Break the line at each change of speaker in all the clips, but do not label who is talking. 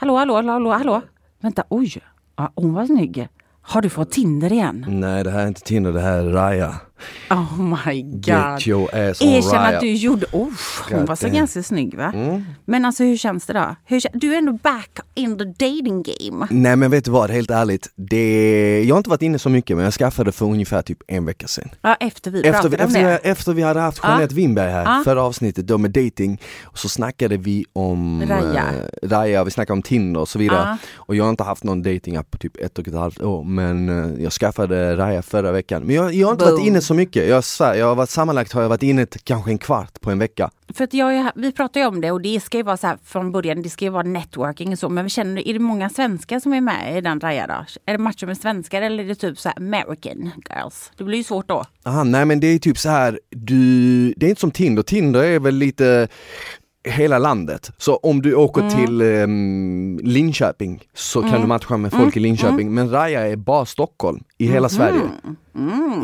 Hallå, hallå, hallå, hallå. Vänta, oj. Ja, hon var snygg. Har du fått Tinder igen?
Nej det här är inte Tinder, det här är Raya.
Oh my god.
Get your ass on
Erkänn att du gjorde... Oh, hon var så ganska snygg va?
Mm.
Men alltså hur känns det då? Hur, du är ändå back in the dating game.
Nej men vet du vad, helt ärligt. Det, jag har inte varit inne så mycket men jag skaffade för ungefär typ en vecka sedan.
Ja, efter vi
Efter,
pratade
vi-
om
efter,
det.
vi- efter vi hade haft
Ja.
Jeanette Winberg här,
Ja.
förra avsnittet då med dating och så snackade vi om
Raya.
eh, Raya, vi snackade om Tinder och så vidare.
Ja.
Och jag har inte haft någon datingapp på typ ett och ett halvt år men eh, jag skaffade Raya förra veckan. Men jag, jag har inte
Boom.
varit inne så mycket, jag svär, jag har varit, sammanlagt har jag varit inne kanske en kvart på en vecka.
För att jag, vi pratade ju om det och det ska ju vara så här från början, det ska ju vara networking och så. Men vi känner, är det många svenskar som är med i den Raja då? Är det matcher med svenskar eller är det typ så här American girls? Det blir ju svårt då.
Aha, nej men det är typ så här, du, det är inte som Tinder, Tinder är väl lite hela landet. Så om du åker
Mm.
till ehm, Linköping så kan du matcha med folk
Mm.
i Linköping, men Raya är bara Stockholm i hela Sverige.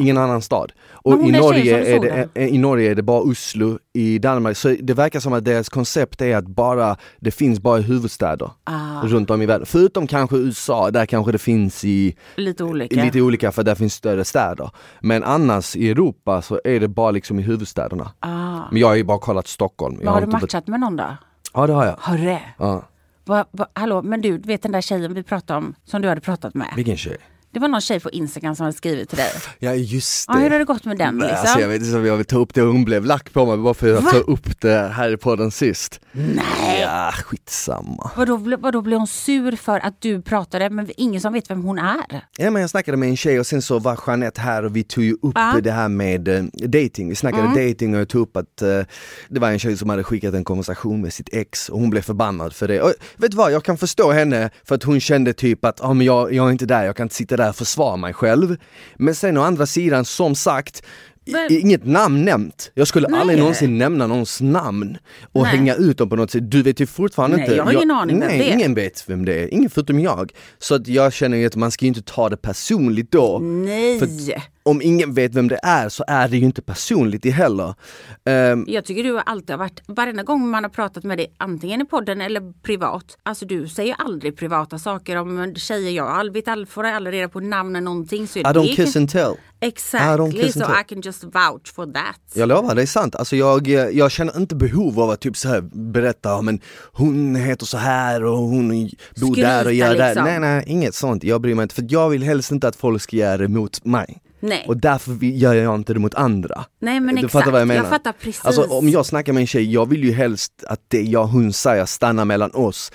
Ingen annan stad. Och
Mm.
I Norge, är det, i Norge är det bara Oslo, i Danmark, så det verkar som att deras koncept är att bara, det finns bara huvudstäder
Ah,
runt om i världen. Förutom kanske USA, där kanske det finns i
lite olika.
Lite olika för där finns större städer. Men annars i Europa så är det bara liksom i huvudstäderna.
ah.
Men jag har ju bara kollat Stockholm. Jag
Men har du
inte
matchat med någon då?
Ja det har jag.
Har du det?
Ja.
Va, va, hallå, men du vet den där tjejen vi pratade om som du hade pratat med?
Vilken tjej?
Det var någon tjej på Instagram som hade skrivit till dig.
Ja just
Ja, hur har det gått med den
Nej,
liksom?
alltså, jag vet inte om jag vill ta upp det, hon blev lack på mig bara för att
Va?
ta upp det här i podden sist.
Nej!
Ja, skitsamma.
Vadå, vadå blev hon sur för att du pratade men ingen som vet vem hon är?
Ja men jag snackade med en tjej och sen så var Jeanette här och vi tog ju upp
Ja.
det här med eh, dating. Vi snackade
Mm.
dating och jag tog upp att eh, det var en tjej som hade skickat en konversation med sitt ex och hon blev förbannad för det. Och vet du vad, jag kan förstå henne för att hon kände typ att ah, men jag, jag är inte där, jag kan inte sitta där och försvara mig själv. Men sen å andra sidan, som sagt,
Men-
Inget namn nämnt. Jag skulle
Nej.
aldrig någonsin nämna någons namn och
Nej.
hänga ut dem på något sätt. Du vet ju fortfarande
Nej,
inte.
jag har ingen aning vem
nej,
det är.
ingen vet vem det är. Ingen förutom jag. Så att jag känner ju att man ska inte ta det personligt då.
Nej!
För- Om ingen vet vem det är så är det ju inte personligt i heller. Ehm,
Jag tycker du alltid har varit, varenda gång man har pratat med dig antingen i podden eller privat. Alltså du säger aldrig privata saker om tjejer. Jag vet all, får aldrig reda på namn eller någonting. Så
I don't
det
kiss
kan,
and tell.
Exactly, so. I can just vouch for that.
Jag lovar, det är sant. Alltså jag, jag känner inte behov av att typ så här berätta, "Ja, men hon heter så här och hon bor
Skryta
där och gör där.
liksom.
Nej nej, inget sånt. Jag bryr mig inte, för jag vill helst inte att folk ska göra det mot mig.
Nej.
Och därför gör jag inte det mot andra.
Nej men
Du
exakt,
fattar vad jag
jag,
menar?
fattar precis.
Alltså om jag snackar med en tjej, jag vill ju helst att det jag hon säger stannar mellan oss.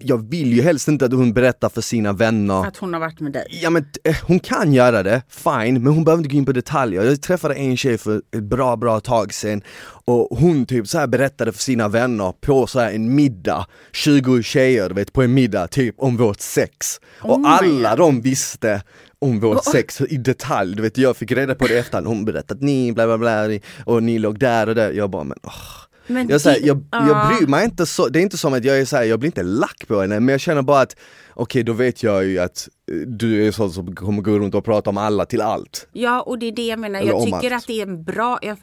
Jag vill ju helst inte att hon berättar för sina vänner
Att hon har varit med dig.
Ja men eh, hon kan göra det, fine, men hon behöver inte gå in på detaljer. Jag träffade en tjej för ett bra, bra tag sedan och hon typ så här berättade för sina vänner på så här en middag, 20 tjejer du vet på en middag typ om vårt sex. och
my
alla de visste om vårt sex i detalj, du vet jag fick reda på det efterhand, hon berättade att ni bla bla bla och ni låg där och där, jag bara men åh.
Men
Jag,
det-
jag, jag
ja.
bryr mig inte så, det är inte som att jag är så här, jag blir inte lack på henne, men jag känner bara att okej då vet jag ju att eh, du är sån som kommer gå runt och prata om alla till allt.
Ja och det är det jag menar.
Eller
Jag tycker
allt.
att det är en bra... Jag,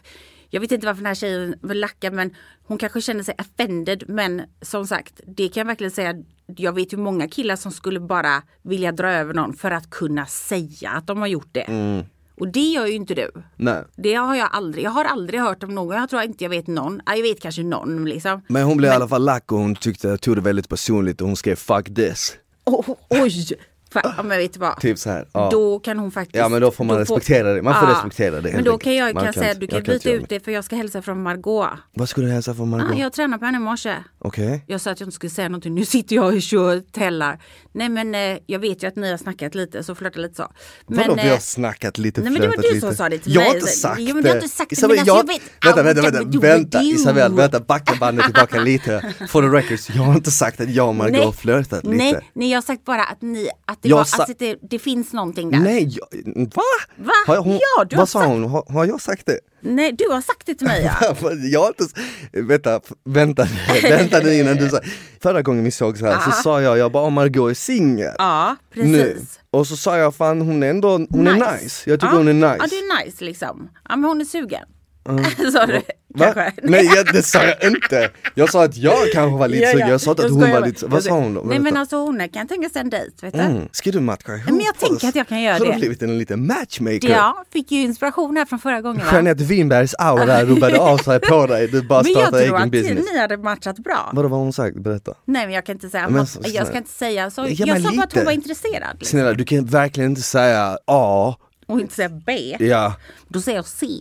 jag vet inte varför den här tjejen vill lacka men hon kanske känner sig offended. Men som sagt, det kan jag verkligen säga. Jag vet ju många killar som skulle bara vilja dra över någon för att kunna säga att de har gjort det.
Mm.
Och det gör ju inte du.
Nej.
Det har jag aldrig. Jag har aldrig hört om någon. Jag tror inte jag vet någon. Ja, Jag vet kanske någon liksom.
Men hon blev i alla fall lack och hon tyckte, jag tog det väldigt personligt och hon skrev 'fuck this'
Oh, oj! För, ja, men vet vad?
Typ så här. Ja.
Då kan hon faktiskt...
Ja, men då får man respektera det. Man får respektera det,
Men då kan jag
Man
kan säga du kan
jag
byta ut det för jag ska hälsa från Margot.
Vad skulle du hälsa från Margot?
Ah, jag tränade på henne i morse.
Okej?
Jag sa att jag inte skulle säga någonting. Nu sitter jag och kör tällar. Nej men eh, jag vet ju att ni har snackat lite så flörtar lite så. Men,
Vadå vi
eh,
har snackat lite,
nej, men det var du
lite?
som sa det till
Jag har inte sagt
Jo, men
det!
har inte sagt det,
Isabel,
alltså,
jag...
jag vet
Vänta, vänta,
jag
vänta, vänta. Isabel, vänta, backa bandet tillbaka lite. For the records, jag har inte sagt att jag och Margot har flörtat lite.
nej, nej, jag har sagt bara att ni, att det,
Jag
var,
sa-
alltså, det, det finns någonting där.
Nej, jag, va?
Va?
Har jag, hon,
Ja, du har
vad sa
sagt-
hon? Har, har jag sagt det?
Nej, du har sagt det till mig ja.
jag har inte, vänta, vänta, vänta nu innan du sa, förra gången vi såg så här så
Ja.
sa jag, jag bara om Margot är singel.
ja, precis.
Nu. Och så sa jag fan hon är ändå, hon är nice. Jag tycker
ja.
hon är nice.
Ja, du är nice liksom. Ja, men hon är sugen. Sa du kanske?
Nej jag, det sa jag inte! Jag sa att jag kanske var lite
Ja,
sugen,
ja.
jag sa inte att hon var lite, vad sa hon då?
Nej men alltså hon kan tänka sig en dejt vet du.
mm. Ska du matcha ihop
Men jag
oss?
tänker att jag kan göra
Har du
det.
blivit en liten matchmaker?
Ja, fick ju inspiration här från förra gången va?
Jeanette Winbergs aura rubbade av sig på dig, du bara
Men jag
startade
tror
egen
att
business.
ni hade matchat bra.
Vadå vad har hon sagt? Berätta.
Nej men jag kan inte säga,
Men så-
jag ska inte säga så.
Ge
jag sa bara att hon var intresserad. Liksom.
Snälla du kan verkligen inte säga A,
Och inte säga B.
ja.
Då säger jag C.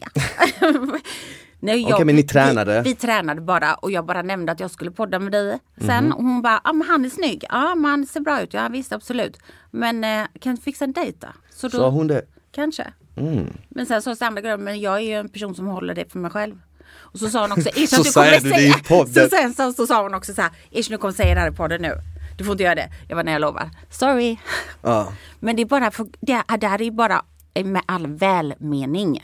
Nej,
Okej, men ni tränade?
Vi, vi tränade bara och jag bara nämnde att jag skulle podda med dig sen. Och hon bara, ja men han är snygg. Ja men han ser bra ut. Ja visst absolut. Men eh, kan du fixa en dejt då? Så då,
Sa hon det?
Kanske.
Mm.
Men sen så andra grejer, men jag är ju en person som håller det för mig själv. Och så sa hon också, att du kommer
du
säga... Så sen så, så sa hon också så här, Ish nu kommer säga det här i podden nu. Du får inte göra det. Jag var när jag lovar. Sorry.
Ja.
Men det är bara för, det, det här är ju bara med all välmening.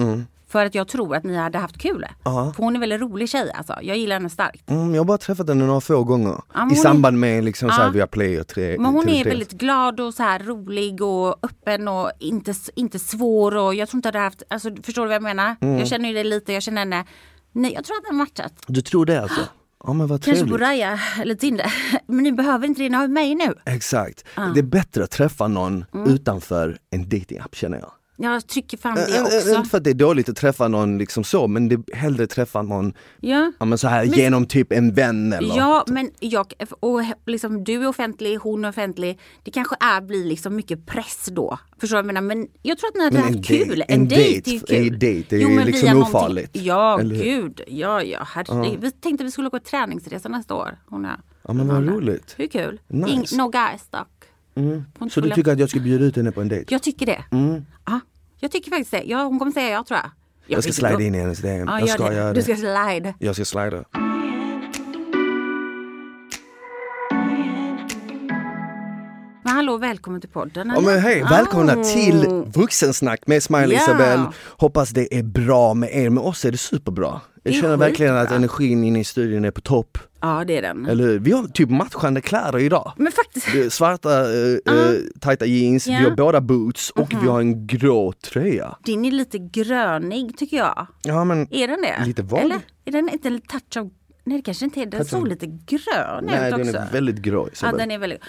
För att jag tror att ni hade haft kul.
Mm. Ja.
För hon är väldigt rolig tjej alltså. Jag gillar henne starkt.
Mm, jag har bara träffat henne några få gånger.
men
I samband med liksom
Ja.
såhär via play och tre.
Men hon
TV3.
är väldigt glad och så här rolig och öppen och inte, inte svår och jag tror inte att det haft, alltså förstår du vad jag menar?
Mm.
Jag känner ju det lite, jag känner henne, nej jag tror att den matchat.
Du tror det alltså? Ja men vad
Kanske
trevligt.
Raya eller Tinder. Men ni behöver inte det, ni har mig nu.
Exakt. Det är bättre att träffa någon utanför en datingapp känner jag.
Jag trycker fram det också.
Inte för att det är dåligt att träffa någon liksom så men det är hellre träffa någon
Ja.
ja, men så här, genom typ en vän eller
Ja, men jag, och liksom, du är offentlig, hon är offentlig. Det kanske är, blir liksom mycket press då. Förstår du vad jag menar? Men jag tror att ni hade
Men
haft kul. En,
en
dejt är ju kul.
en dejt, det är
men
liksom ofarligt.
Ja, gud. Ja, ja, herregud. Vi tänkte vi skulle gå träningsresa nästa år. Hon jag.
Ja men vad roligt.
Hur kul?
Nice.
Ing, no guys dock. Inte
Så du tycker att jag ska bjuda ut henne på en dejt?
Jag tycker det. Ja, jag tycker faktiskt det. Ja, hon kommer säga ja tror jag.
Jag ska slida in i hennes DM.
Ja,
jag ska
det.
göra
Du
det.
ska slide.
Jag ska slida.
Men hallå, välkommen till podden.
Ja men hej, välkomna
Oh.
till Vuxensnack med Smiley
Ja.
Isabel. Hoppas det är bra med er, med oss är det superbra. Jag
Det är
känner verkligen att
skitbra.
energin inne i studion är på topp.
Ja, det är den.
Eller hur? Vi har typ matchande kläder idag.
Men faktiskt.
Svarta uh, tajta jeans,
Ja. Mhm.
vi har båda boots och vi har en grå tröja.
Din är lite grönig tycker jag.
Ja men
Är den det?
Lite vad?
Eller är den inte en touch av... Nej det kanske inte är. Den såg lite grön
nej
ut
den
också.
är väldigt grå
Ja
Isabel.
den är väldigt...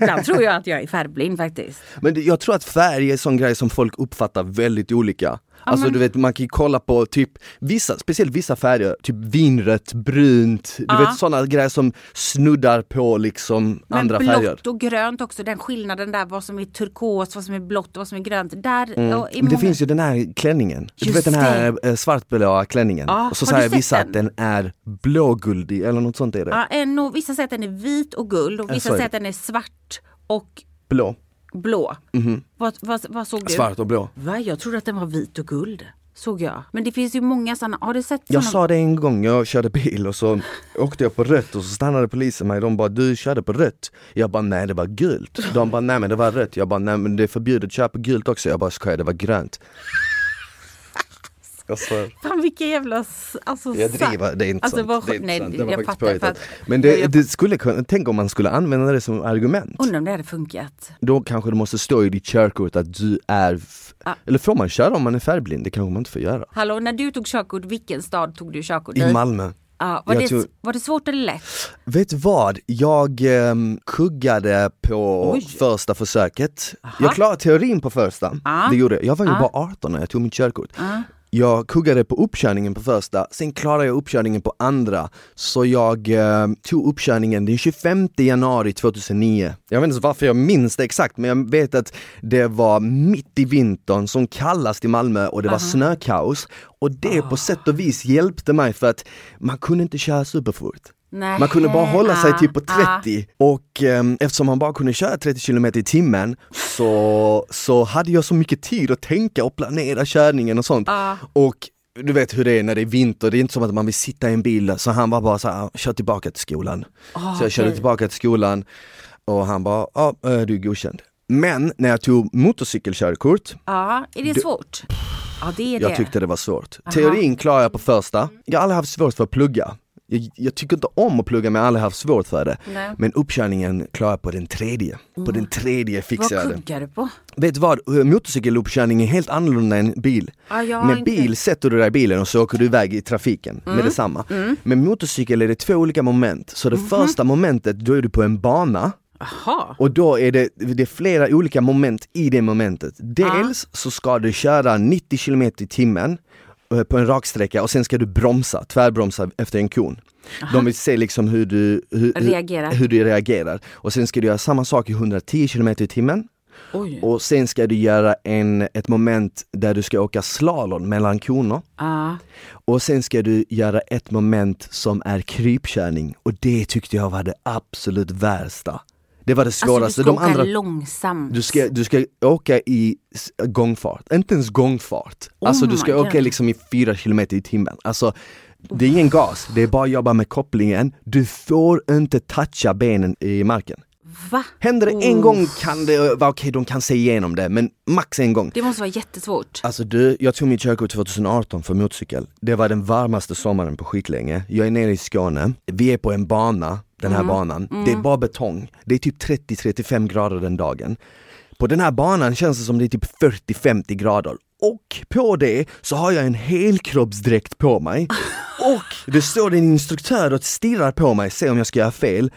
Ibland tror jag att jag är färgblind faktiskt.
Men det, jag tror att färg är en sån grej som folk uppfattar väldigt olika. Alltså
men-
du vet man kan ju kolla på typ vissa, speciellt vissa färger, typ vinrött, brunt, du
Ja.
vet sådana grejer som snuddar på liksom
Men
andra
blått
färger.
och grönt också, den skillnaden där vad som är turkos, vad som är blått och vad som är grönt. Där,
Mm. Men det
många-
finns ju den här klänningen, du
Just
vet den här eh, svartblåa klänningen.
Ja,
och så
du
säger vissa
den?
att den är blåguldig eller något sånt är det.
Ja, en, och vissa säger att den är vit och guld och
Ja,
vissa säger att den är svart och
Blå,
blå. Vad, vad, vad såg du?
Svart och blå.
Va? Jag trodde att den var vit och guld. Såg jag. Men det finns ju många sådana. Har du sett
Jag
såna?
sa det en gång, jag körde bil och så åkte jag på rött och så stannade polisen mig, de bara du körde på rött. Jag bara nej det var gult. De bara nej men det var rött. Jag bara nej men det är förbjudet att köra på gult också. Jag bara skojar det var grönt. Jag svär.
Fan vilken jävla... Alltså,
Jag driver, det är inte
Alltså,
sant.
vad-
det är
nej,
sant. Det var
jag
faktiskt
fattar,
Men det, det skulle kunna, tänk om man skulle använda det som argument.
Undrar om det hade funkat.
Då kanske det måste stå i ditt körkort att du är,
Ja.
eller får man köra om man är färgblind? Det kanske man inte får göra.
Hallå, när du tog körkort, vilken stad tog du körkort i?
I Malmö.
Ja, var, det,
tror-
var det svårt eller lätt?
Vet vad? Jag ehm, kuggade på
Oj.
första försöket. Jag klarade teorin på första,
Ja.
det gjorde jag. Jag var ju
Ja.
bara 18 när jag tog mitt körkort.
Ja.
Jag kuggade på uppkörningen på första, sen klarade jag uppkörningen på andra. Så jag eh, tog uppkörningen den 25 januari 2009. Jag vet inte varför jag minns det exakt men jag vet att det var mitt i vintern som kallast i Malmö och det var snökaos. Och det på sätt och vis hjälpte mig för att man kunde inte köra superfort.
Nej.
Man kunde bara hålla sig typ på
ja.
30 och ehm, eftersom man bara kunde köra 30 km i timmen så, så hade jag så mycket tid att tänka och planera körningen och sånt. Och du vet hur det är när det är vinter, det är inte som att man vill sitta i en bil, så han var bara så här, kör tillbaka till skolan.
Ah,
så jag körde
okej.
tillbaka till skolan och han bara, ja eh, du är godkänd. Men när jag tog motorcykelkörkort,
Ja, är det svårt? Ja, det är
jag
det.
tyckte det var svårt. Teorin klarade jag på första, jag har aldrig haft svårt för att plugga. Jag, jag tycker inte om att plugga men jag har aldrig haft svårt för det.
Nej.
Men uppkörningen klarar jag på den tredje. På den tredje fixar
Vad
jag det.
kuggar du på?
Vet du vad, motorcykeluppkörning är helt annorlunda än bil.
Har
Med
inte-
bil sätter du dig i bilen och så åker du iväg i trafiken
Mm.
med detsamma. Med motorcykel är det två olika moment. Så det första momentet, då är du på en bana
Jaha.
och då är det, det är flera olika moment i det momentet. Dels så ska du köra 90 km i timmen eh, på en raksträcka och sen ska du bromsa, tvärbromsa efter en kon. De vill se liksom hur du, hur, hur, hur du reagerar. Och sen ska du göra samma sak i 110 km i timmen
Oj.
och sen ska du göra en, ett moment där du ska åka slalom mellan koner.
Ja.
Och sen ska du göra ett moment som är krypkörning och det tyckte jag var det absolut värsta. Det var det
Alltså
svåraste.
du ska
De
åka
andra,
långsamt.
du, ska, du ska åka i gångfart, inte ens gångfart. Alltså
Oh
du ska åka liksom i 4 km i timmen. Alltså, det är ingen gas, det är bara att jobba med kopplingen. Du får inte toucha benen i marken.
Va?
Händer det en gång kan det vara okej, de kan se igenom det, men max en gång.
Det måste vara jättesvårt.
Alltså du, jag tog mitt körkort 2018 för motorcykel. Det var den varmaste sommaren på skitlänge. Jag är nere i Skåne, vi är på en bana, den här banan. Det är bara betong. Det är typ 30-35 grader den dagen. På den här banan känns det som det är typ 40-50 grader. Och på det så har jag en helkroppsdräkt på mig. Och det står en instruktör och stirrar på mig, ser om jag ska göra fel.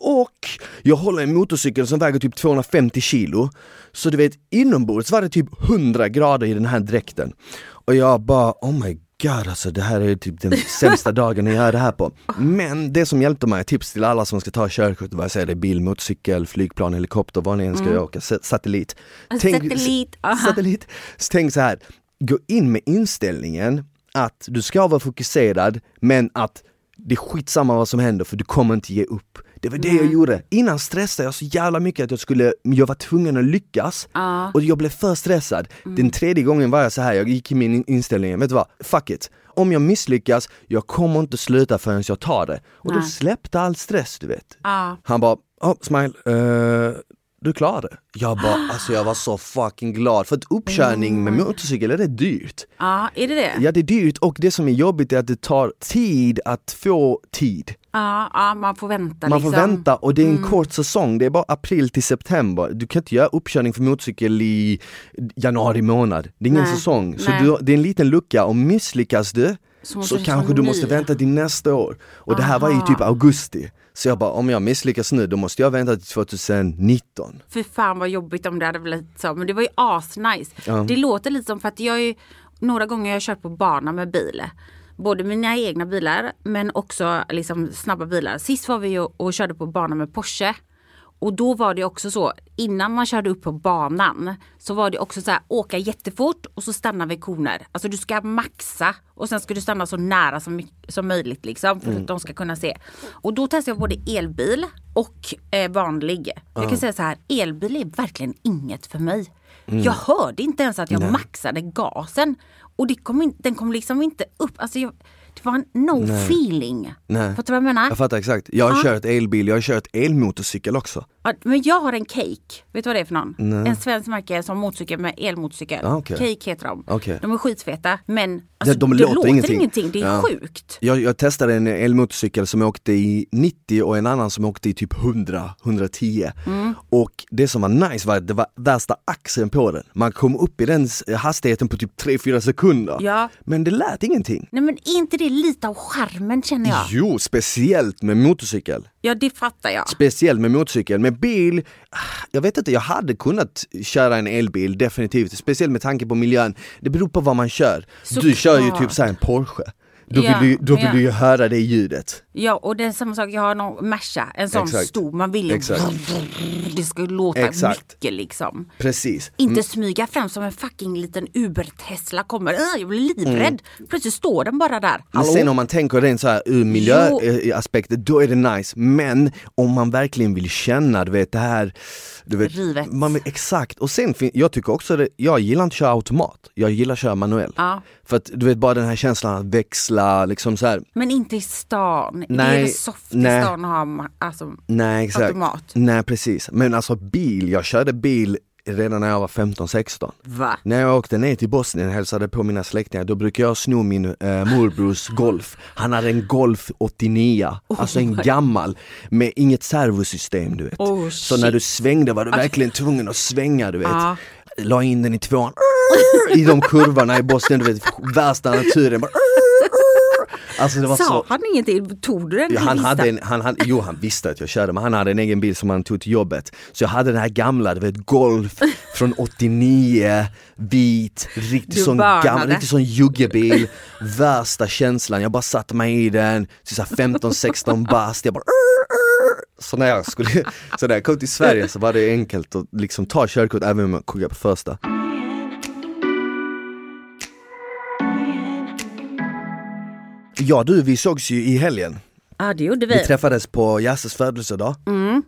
Och jag håller en motorcykel som väger typ 250 kilo. Så du vet, inombords var det typ 100 grader i den här dräkten. Och jag bara, oh my god alltså det här är typ den sämsta dagen jag gör det här på. Men det som hjälpte mig, tips till alla som ska ta körkort, vad jag säger det, är bil, motorcykel, flygplan, helikopter, vad ni än ska åka, sa- satellit.
Satellit, aha.
satellit. Så tänk så här, gå in med inställningen att du ska vara fokuserad men att det är skitsamma vad som händer för du kommer inte ge upp. Det var det jag gjorde. Innan stressade jag så jävla mycket att jag skulle, jag var tvungen att lyckas
Ja.
och jag blev för stressad. Den tredje gången var jag så här, jag gick i min in- inställning, vet du vad? Fuck it. Om jag misslyckas, jag kommer inte sluta förrän jag tar det. Och då
Nej.
släppte all stress du vet.
Ja.
Han bara, oh, Smile, eh, du klarade det. Jag bara, alltså jag var så fucking glad. För att uppkörning med motorcykel är det dyrt.
ja, är det det?
Ja det är dyrt och det som är jobbigt är att det tar tid att få tid.
Ja, ja man får vänta
Man
liksom.
får vänta och det är en kort säsong, det är bara april till september. Du kan inte göra uppkörning för motorcykel i januari månad. Det är ingen
Nej,
säsong. Så du, det är en liten lucka och misslyckas du
Så
så, kanske du
ny.
måste vänta till nästa år. Och det här var ju
Aha.
typ augusti. Så jag bara, om jag misslyckas nu då måste jag vänta till 2019.
Fy fan vad jobbigt om det hade blivit så. Men det var ju asnice.
Ja.
Det låter lite som för att jag är några gånger har jag kört på bana med bil. Både mina egna bilar men också liksom snabba bilar. Sist var vi och körde på bana med Porsche. Och då var det också så, innan man körde upp på banan så var det också så här, åka jättefort och så stanna vid koner. Alltså du ska maxa och sen ska du stanna så nära som, som möjligt liksom för att de ska kunna se. Och då testade jag både elbil och eh, vanlig. Jag kan säga så här, elbil är verkligen inget för mig. Jag hörde inte ens att jag maxade gasen. Och det kom in, den kom liksom inte upp. Alltså jag, det var en no feeling.
Nej.
Fattar du vad jag menar?
Jag fattar exakt. Jag har kört elbil, jag har kört elmotorcykel också.
Ja, men jag har en Cake. Vet du vad det är för någon? En svensk märke som motorcykel med elmotorcykel.
Ah, okej.
Cake heter de.
Okej.
De är skitfeta men alltså,
de
det
låter
låter,
ingenting.
ingenting. Det är
Ja.
sjukt.
Jag, jag testade en elmotorcykel som åkte i 90 och en annan som åkte i typ 100-110.
Mm.
Och det som var nice var att det var värsta axeln på den. Man kom upp i den hastigheten på typ 3-4 sekunder.
Ja.
Men det lät ingenting.
Nej men inte det lite av charmen känner jag?
Jo, speciellt med motorcykel.
Ja det fattar jag.
Speciellt med motorcykel. Med bil, jag vet inte, jag hade kunnat köra en elbil definitivt. Speciellt med tanke på miljön. Det beror på vad man kör. Du
Såklart.
kör ju typ så här en Porsche. Då
Ja,
vill, du, då vill
ja.
du ju höra det ljudet.
Ja och det är samma sak, jag har någon Merca, en sån
Exakt.
stor, man vill ju
Exakt.
det ska låta
Exakt.
mycket liksom.
Precis.
Inte smyga fram som en fucking liten Uber-Tesla kommer. Äh, jag blir livrädd. Plötsligt står den bara där.
Mm. Men sen om man tänker rent så här ur miljöaspekter, då är det nice. Men om man verkligen vill känna, du vet det här du vet,
Rivet.
man, Exakt, och sen jag tycker också det, jag gillar inte att köra automat, jag gillar att köra manuell.
Ja.
För att du vet bara den här känslan att växla, liksom så här.
Men inte i stan. det är
Nej,
det soft i
nej.
stan att ha alltså,
Nej exakt.
automat.
Nej precis, men alltså bil, jag körde bil redan när jag var 15-16.
Va?
När jag åkte ner till Bosnien och hälsade på mina släktingar, då brukar jag sno min eh, morbrors Golf. Han hade en Golf 89, alltså en gammal med inget servosystem du vet.
Oh,
så när du svängde var du verkligen tvungen att svänga du vet.
Ja.
La in den i tvåan, i de kurvorna i Bosnien, du vet, värsta naturen. Bara, alltså det var
Sa
så
han ingenting? Tog du den?
Ja, han hade en, han hade, jo han visste att jag körde men han hade en egen bil som han tog till jobbet. Så jag hade den här gamla, du vet Golf från 89, vit, riktigt sån gammal, riktigt sån juggebil. Värsta känslan, jag bara satte mig i den, så så här 15-16 bast, jag bara så när jag skulle, så när jag kom till Sverige så var det enkelt att liksom ta körkort även om jag kuggade på första. Ja du, vi sågs ju i helgen.
Ja det gjorde vi.
Vi träffades på Jasses födelsedag.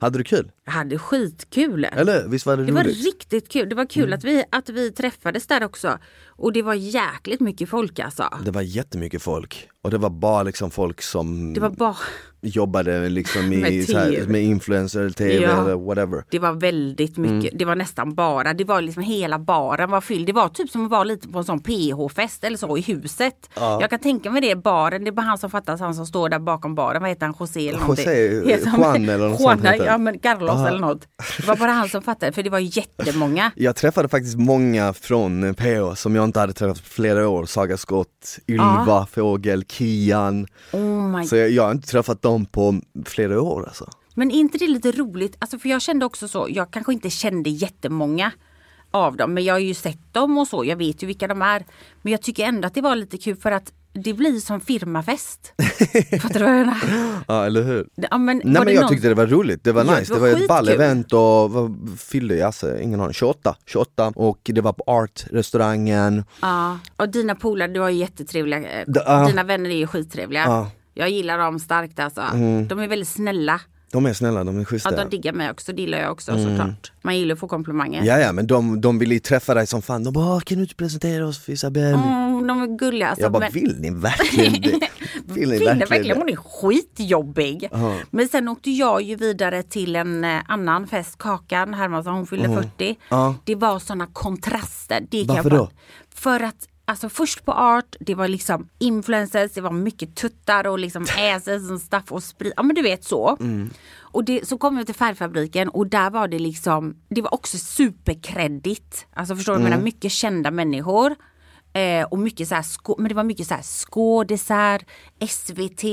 Hade du kul?
Jag hade skitkul.
Eller visst var det,
Det var
roligt?
riktigt kul. Det var kul
Mm.
att, vi, att vi träffades där också. Och det var jäkligt mycket folk alltså.
Det var jättemycket folk och det var bara liksom folk som
Det var bara
jobbade liksom i,
Med
här, med influencer, tv
Ja.
eller whatever.
Det var väldigt mycket,
Mm.
det var nästan bara, det var liksom hela baren var fylld. Det var typ som att vara lite på en sån PH-fest eller så i huset. Jag kan tänka mig det, baren, det är bara han som fattas, han som står där bakom baren, vad heter han, José eller någonting?
José,
Heter han-
Juan eller något
Juan,
sånt
Ja men Carlos eller något. Det var bara han som fattade, för det var jättemånga.
Jag träffade faktiskt många från PH som jag inte hade träffat på flera år. Saga Skott, Ylva Fågel, Kian.
Oh
Så jag, jag har inte träffat dem på flera år alltså.
Men är inte det lite roligt? Alltså för jag kände också så, jag kanske inte kände jättemånga av dem men jag har ju sett dem och så, jag vet ju vilka de är. Men jag tycker ändå att det var lite kul för att det blir som firmafest. Fattar du vad jag menar?
Ja eller hur?
Ja, men
Nej
var
men jag
någon-
tyckte det var roligt, det var
Ja,
nice,
det
det
var
var ett ball
skitkul.
event och vad fyllde Jasse? Ingen aning, 28, 28 och det var på Art-restaurangen
Ja, och dina polare, du har ju jättetrevliga, eh,
Da- ja.
dina vänner är ju skittrevliga.
Mm.
Jag gillar dem starkt alltså. De är väldigt snälla.
De är snälla, de är
Ja,
schyssta
de diggar mig också, det gillar jag också såklart. Man gillar att få komplimanger.
Ja ja men de, de ville ju träffa dig som fan, de bara "Åh, kan du inte presentera oss för Isabelle?
Mm, de är gulliga. Alltså,
Jag bara
men-
vill ni verkligen det? Vill ni verkligen
verkligen, hon är skitjobbig. Men sen åkte jag ju vidare till en eh, annan fest, Kakan Hermansson, hon fyllde 40.
Ja.
Det var sådana kontraster. Det
Varför
bara,
då?
För att Alltså först på art, det var liksom influencers, det var mycket tuttar och liksom asses och stuff och sprit. Ja men du vet så.
Mm.
Och det, så kom vi till färgfabriken och där var det liksom, det var också superkreddigt. Alltså förstår du,
Mm.
menar mycket kända människor. Eh, och mycket så här, men det var mycket så här skådisar, SVT.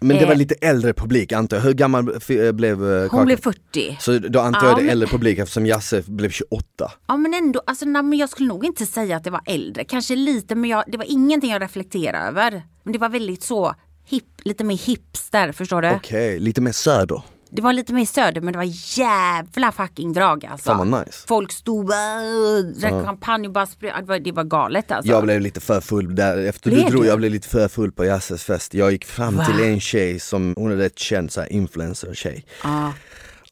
Men det
eh,
var lite äldre publik antar jag, hur gammal eh, blev eh,
Hon
Kakan?
blev 40.
Så då antar
Ja,
jag det är äldre publik eftersom Jasse blev 28
Ja men ändå, alltså, nej, men jag skulle nog inte säga att det var äldre. Kanske lite men jag, det var ingenting jag reflekterade över. Men det var väldigt så hip, lite mer hipster, förstår du?
Okej, lite mer söder
Det var lite mer söder men det var jävla fucking drag alltså.
Fan vad nice
Folk stod bara, drack champagne och bara spred, det, var, galet alltså.
Jag blev lite för full där, efter
Blev
du drog,
du?
jag blev lite för full på Jasses fest Jag gick fram till en tjej som, hon är rätt känd så här influencer tjej
Ja.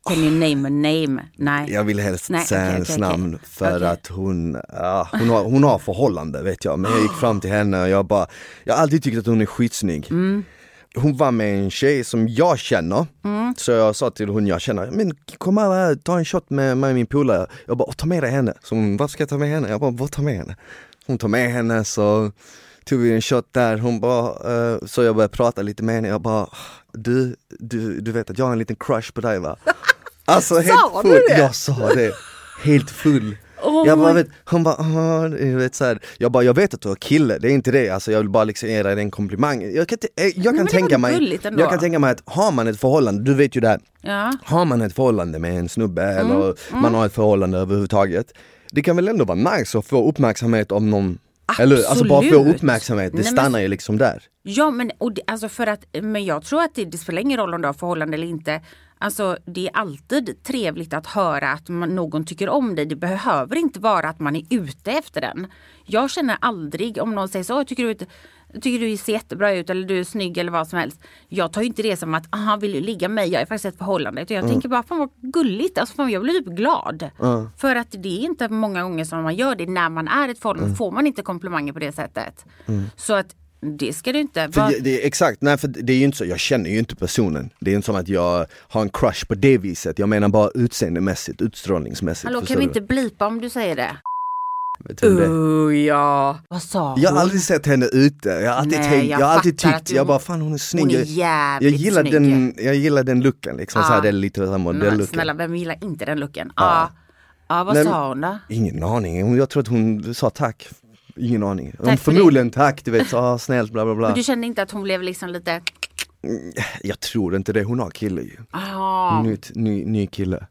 Can you name a name? Nej.
Jag vill helst
Nej,
säga
okej,
hennes
okej,
namn
okej.
för att hon, ja, hon, har, hon har förhållande vet jag, men jag gick fram till henne och jag bara, jag har alltid tyckt att hon är skitsnygg.
Mm.
Hon var med en tjej som jag känner,
Mm.
så jag sa till hon jag känner, men kom här, ta en shot med, med min polare. Jag bara, ta med dig henne. Så hon, varför ska jag ta med henne? Jag bara, vad ta med henne? Hon tog med henne så tog vi en shot där, hon bara, eh, så jag började prata lite med henne, jag bara, du, du, du vet att jag har en liten crush på dig va? Alltså helt
Sa du
full,
det?
jag sa det, helt full.
Oh
jag bara vet, hon bara, du vet, så här. jag bara, jag vet att du har kille, det är inte det, alltså jag vill bara liksom ge dig den komplimangen. Jag kan, eh, jag kan tänka mig, jag kan tänka mig att har man ett förhållande, du vet ju det här,
Ja.
har man ett förhållande med en snubbe
Mm,
eller man har ett förhållande överhuvudtaget, det kan väl ändå vara nice att få uppmärksamhet om någon eller hur? alltså bara få
Absolut.
uppmärksamhet, det
Nej, men-
stannar ju liksom där.
Ja men, och det, alltså för att, men jag tror att det, det spelar ingen roll om du har förhållande eller inte. Alltså det är alltid trevligt att höra att man, någon tycker om dig. Det behöver inte vara att man är ute efter den. Jag känner aldrig om någon säger så, "Åh, tycker du, tycker du ser jättebra ut eller du är snygg eller vad som helst. Jag tar inte det som att han vill ligga med mig, jag är faktiskt ett förhållande. Utan jag tänker bara, fan vad gulligt, alltså, fan, jag blir typ glad. För att det är inte många gånger som man gör det när man är ett förhållande, får man inte komplimanger på det sättet. Så att Det ska du inte. Vad-
det, exakt, nej för det är ju inte så, jag känner ju inte personen. Det är inte som att jag har en crush på det viset. Jag menar bara utseendemässigt, utstrålningsmässigt.
Hallå kan vi inte blipa om du säger det?
Vet?
Oh, ja. Vad sa
Jag har
hon?
aldrig sett henne ute, jag har alltid
Nej,
tänkt,
jag
jag har alltid tyckt,
du-
jag bara fan hon är snygg.
Hon är jävligt
jag gillar
snygg.
den, jag gillar den looken liksom,
Ja.
så här, det är lite
Men
modell
snälla, vem gillar inte den looken?
Ja.
Ja. Ja, vad
Nej,
sa hon då?
Ingen aning, Hon- jag tror att hon sa tack. Ingen aning.
Tack för
förmodligen tack, du vet, så, ah, snällt bla bla bla.
Men du kände inte att hon blev liksom lite,
Jag tror inte det, hon har kille ju.
ah,
Ny, ny, ny kille.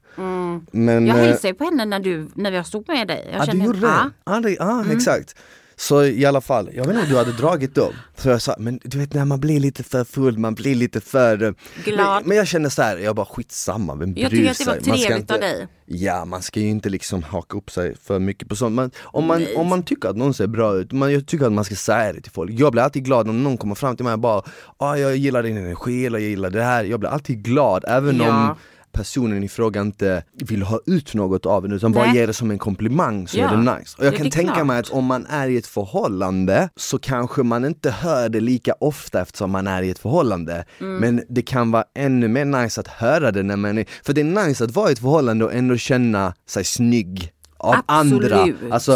Men,
jag
eh,
hälsade ju på henne när, du, när jag stod med dig. Jag
Ja, du gjorde det?
ja.
Ja, det, ja
Mm.
exakt. Så i alla fall, jag vet inte om du hade dragit då. Så jag sa, men du vet när man blir lite för full, man blir lite för... eh,
Glad.
Men, men jag känner så här, jag bara skitsamma, vem bryr
Jag
sig?
tycker att det var trevligt av dig.
Ja, man ska ju inte liksom haka upp sig för mycket på sånt. Man, om, man,
Nej.
om man tycker att någon ser bra ut, man, jag tycker att man ska säga det till folk. Jag blir alltid glad om någon kommer fram till mig och bara, ah, jag gillar din energi eller jag gillar det här. Jag blir alltid glad även
Ja.
om personen i fråga inte vill ha ut något av en utan bara
Nej.
ger det som en komplimang så
Ja.
är det nice. Och jag
Ja,
kan
det är
tänka
klart.
mig att om man är i ett förhållande så kanske man inte hör det lika ofta eftersom man är i ett förhållande.
Mm.
Men det kan vara ännu mer nice att höra det när man är, för det är nice att vara i ett förhållande och ändå känna sig snygg av
Absolut.
andra. Alltså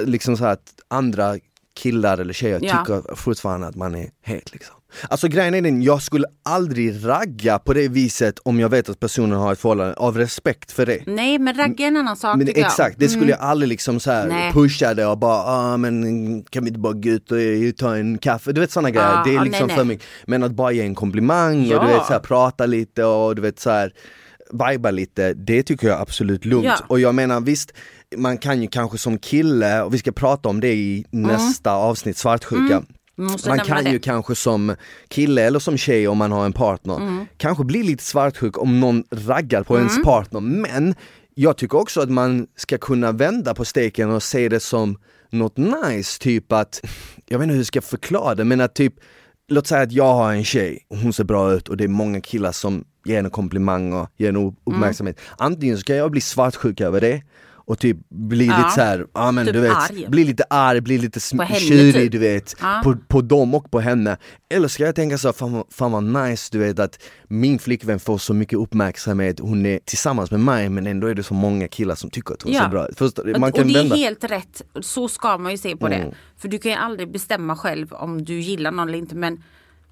eh, liksom så att andra killar eller tjejer
Ja.
tycker fortfarande att man är het liksom. Alltså grejen är den, jag skulle aldrig ragga på det viset om jag vet att personen har ett förhållande, av respekt för det.
Nej men ragga är en annan sak
Men
tycker
exakt, det skulle jag aldrig liksom så här
Nej.
pusha det och bara ah, men kan vi inte bara gå ut och eh, ta en kaffe? Du vet sådana grejer,
Ja,
det är
ja,
liksom
nej,
för
nej.
mycket. Men att bara ge en komplimang
Ja.
och du vet så här, prata lite och du vet så här viba lite, det tycker jag är absolut lugnt.
Ja.
Och jag menar visst, man kan ju kanske som kille, och vi ska prata om det i nästa avsnitt, svartsjuka.
Vi
Man
nämna
kan
det.
ju kanske som kille eller som tjej om man har en partner,
Mm.
kanske bli lite svartsjuk om någon raggar på ens partner. Men jag tycker också att man ska kunna vända på steken och se det som något nice, typ att, jag vet inte hur jag ska förklara det, men att typ Låt säga att jag har en tjej, och hon ser bra ut och det är många killar som ger henne komplimang och ger henne
Mm.
uppmärksamhet. Antingen ska jag bli svartsjuk över det och typ bli
Ja.
lite såhär, ja men
Typ
du vet,
arg.
bli lite arg, bli lite tjurig
typ.
du vet,
Ja.
på, på dem och på henne. Eller ska jag tänka så, fan, fan vad nice du vet att min flickvän får så mycket uppmärksamhet, hon är tillsammans med mig men ändå är det så många killar som tycker att hon
Ja.
ser bra ut.
Och- det
vända.
är helt rätt, så ska man ju se på
Mm.
det. För du kan ju aldrig bestämma själv om du gillar någon eller inte men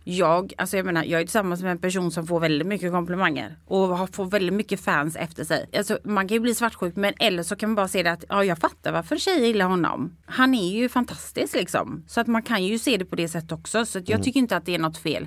jag, alltså jag menar, jag är tillsammans med en person som får väldigt mycket komplimanger och har, får väldigt mycket fans efter sig. Alltså, man kan ju bli svartsjuk men eller så kan man bara se det att ja, jag fattar varför tjejer gillar honom. Han är ju fantastisk liksom. Så att man kan ju se det på det sättet också. Så att
Mm.
jag tycker inte att det är något fel.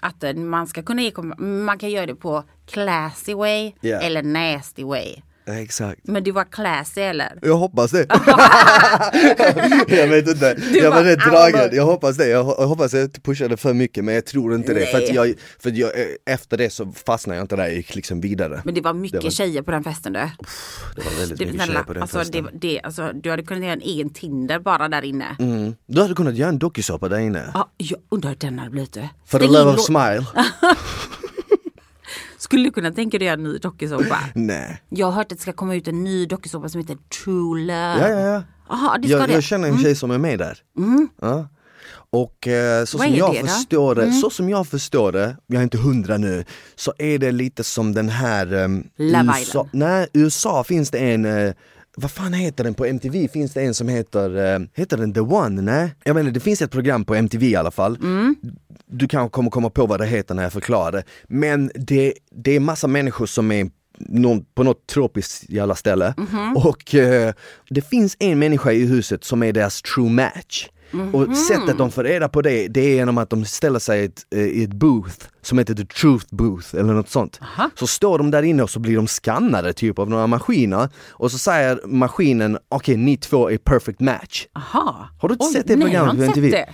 Att eh, man ska kunna ge man kan göra det på classy way
Ja.
eller nasty way.
Exakt.
Men du var classy eller?
Jag hoppas det. jag vet inte, jag var rätt
"Ah,
dragen.
vad-"
Jag hoppas det. Jag, ho- jag hoppas jag inte pushade för mycket men jag tror inte det. För, att jag, för att jag, eh, efter det så fastnade jag inte där, jag gick liksom vidare.
Men det var mycket
Det var-
tjejer på den festen du.
Det var väldigt
Det,
mycket
snälla,
tjejer på den
alltså,
festen.
det, det, alltså, du hade kunnat göra en egen Tinder bara där inne.
Mm. Du hade kunnat göra en dokusåpa där inne.
Ja, jag undrar hur den hade blivit det.
For the
Stäng
love
in
of smile.
Skulle du kunna tänka dig att göra en ny dokusåpa?
Nej.
Jag har hört att det ska komma ut en ny dokusåpa som heter True Love.
Ja, ja, ja.
Jaha, det ska
Jag,
det. Mm.
jag känner en tjej som är med där. Ja. Och eh, så
Vad
som jag
det då?
förstår det,
Mm.
så som jag förstår det, jag är inte hundra nu, så är det lite som den här um,
Love
USA,
Island.
nej USA finns det en eh, vad fan heter den på MTV? Finns det en som heter, eh, heter den The One? Nej? Jag menar det finns ett program på MTV i alla fall
Mm.
Du kanske kommer komma på vad det heter när jag förklarar det Men det, det är massa människor som är någon, på något tropiskt jävla ställe
Mhm.
och eh, det finns en människa i huset som är deras true match
Mhm.
och sättet de får reda på det, det är genom att de ställer sig i ett, eh, i ett booth som heter the truth booth eller något sånt.
Aha.
Så står de där inne och så blir de skannade typ av några maskiner och så säger maskinen okej ni två är perfect match.
Aha.
Har du inte
Oj,
sett det
nej,
programmet på MTV?
det.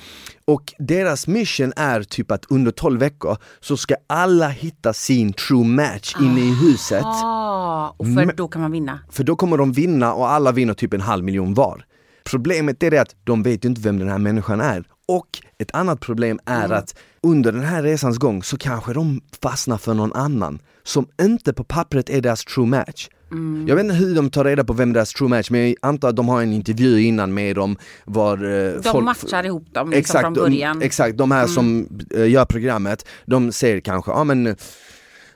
Och deras mission är typ att under 12 veckor så ska alla hitta sin true match inne i huset.
Ah, och för då kan man vinna.
För då kommer de vinna och alla vinner typ en halv miljon var. Problemet är det att de vet ju inte vem den här människan är. Och ett annat problem är
Mm.
att under den här resans gång så kanske de fastnar för någon annan som inte på pappret är deras true match.
Mm.
Jag vet inte hur de tar reda på vem deras true match, men jag antar att de har en intervju innan med dem var eh,
De
folk
matchar ihop dem liksom från början. Mm.
Exakt, de här som eh, gör programmet, de säger kanske, ja men eh,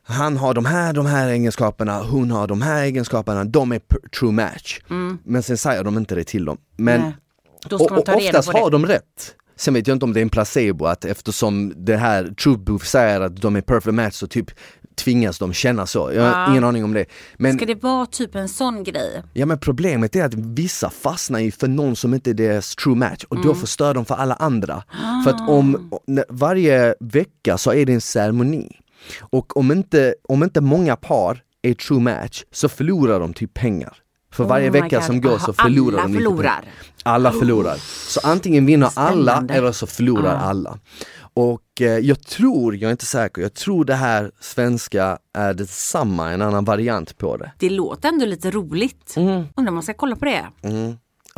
han har de här, de här egenskaperna, hon har de här egenskaperna, de är true match. Men sen säger de inte det till dem. Men,
Mm. Nej. Då ska
och, och oftast har de rätt. Sen vet jag inte om det är en placebo, att eftersom det här True Booth säger att de är perfect match så typ tvingas de känna så. Jag har
Ja.
ingen aning om det. Men,
Ska det vara typ en sån grej?
ja, men problemet är att vissa fastnar ju för någon som inte är deras true match och
Mm.
då förstör de för alla andra. För att om, när- varje vecka så är det en ceremoni. Och om inte, om inte många par är true match så förlorar de typ pengar. För varje
Oh my
vecka
God.
som går så förlorar
alla
de lite
förlorar.
pengar. Alla förlorar. Så antingen vinner alla eller så förlorar
Ah.
alla. Och eh, jag tror, jag är inte säker, jag tror det här svenska är detsamma, en annan variant på det.
Det låter ändå lite roligt.
Mm.
Undrar om man ska kolla på det.
Ja,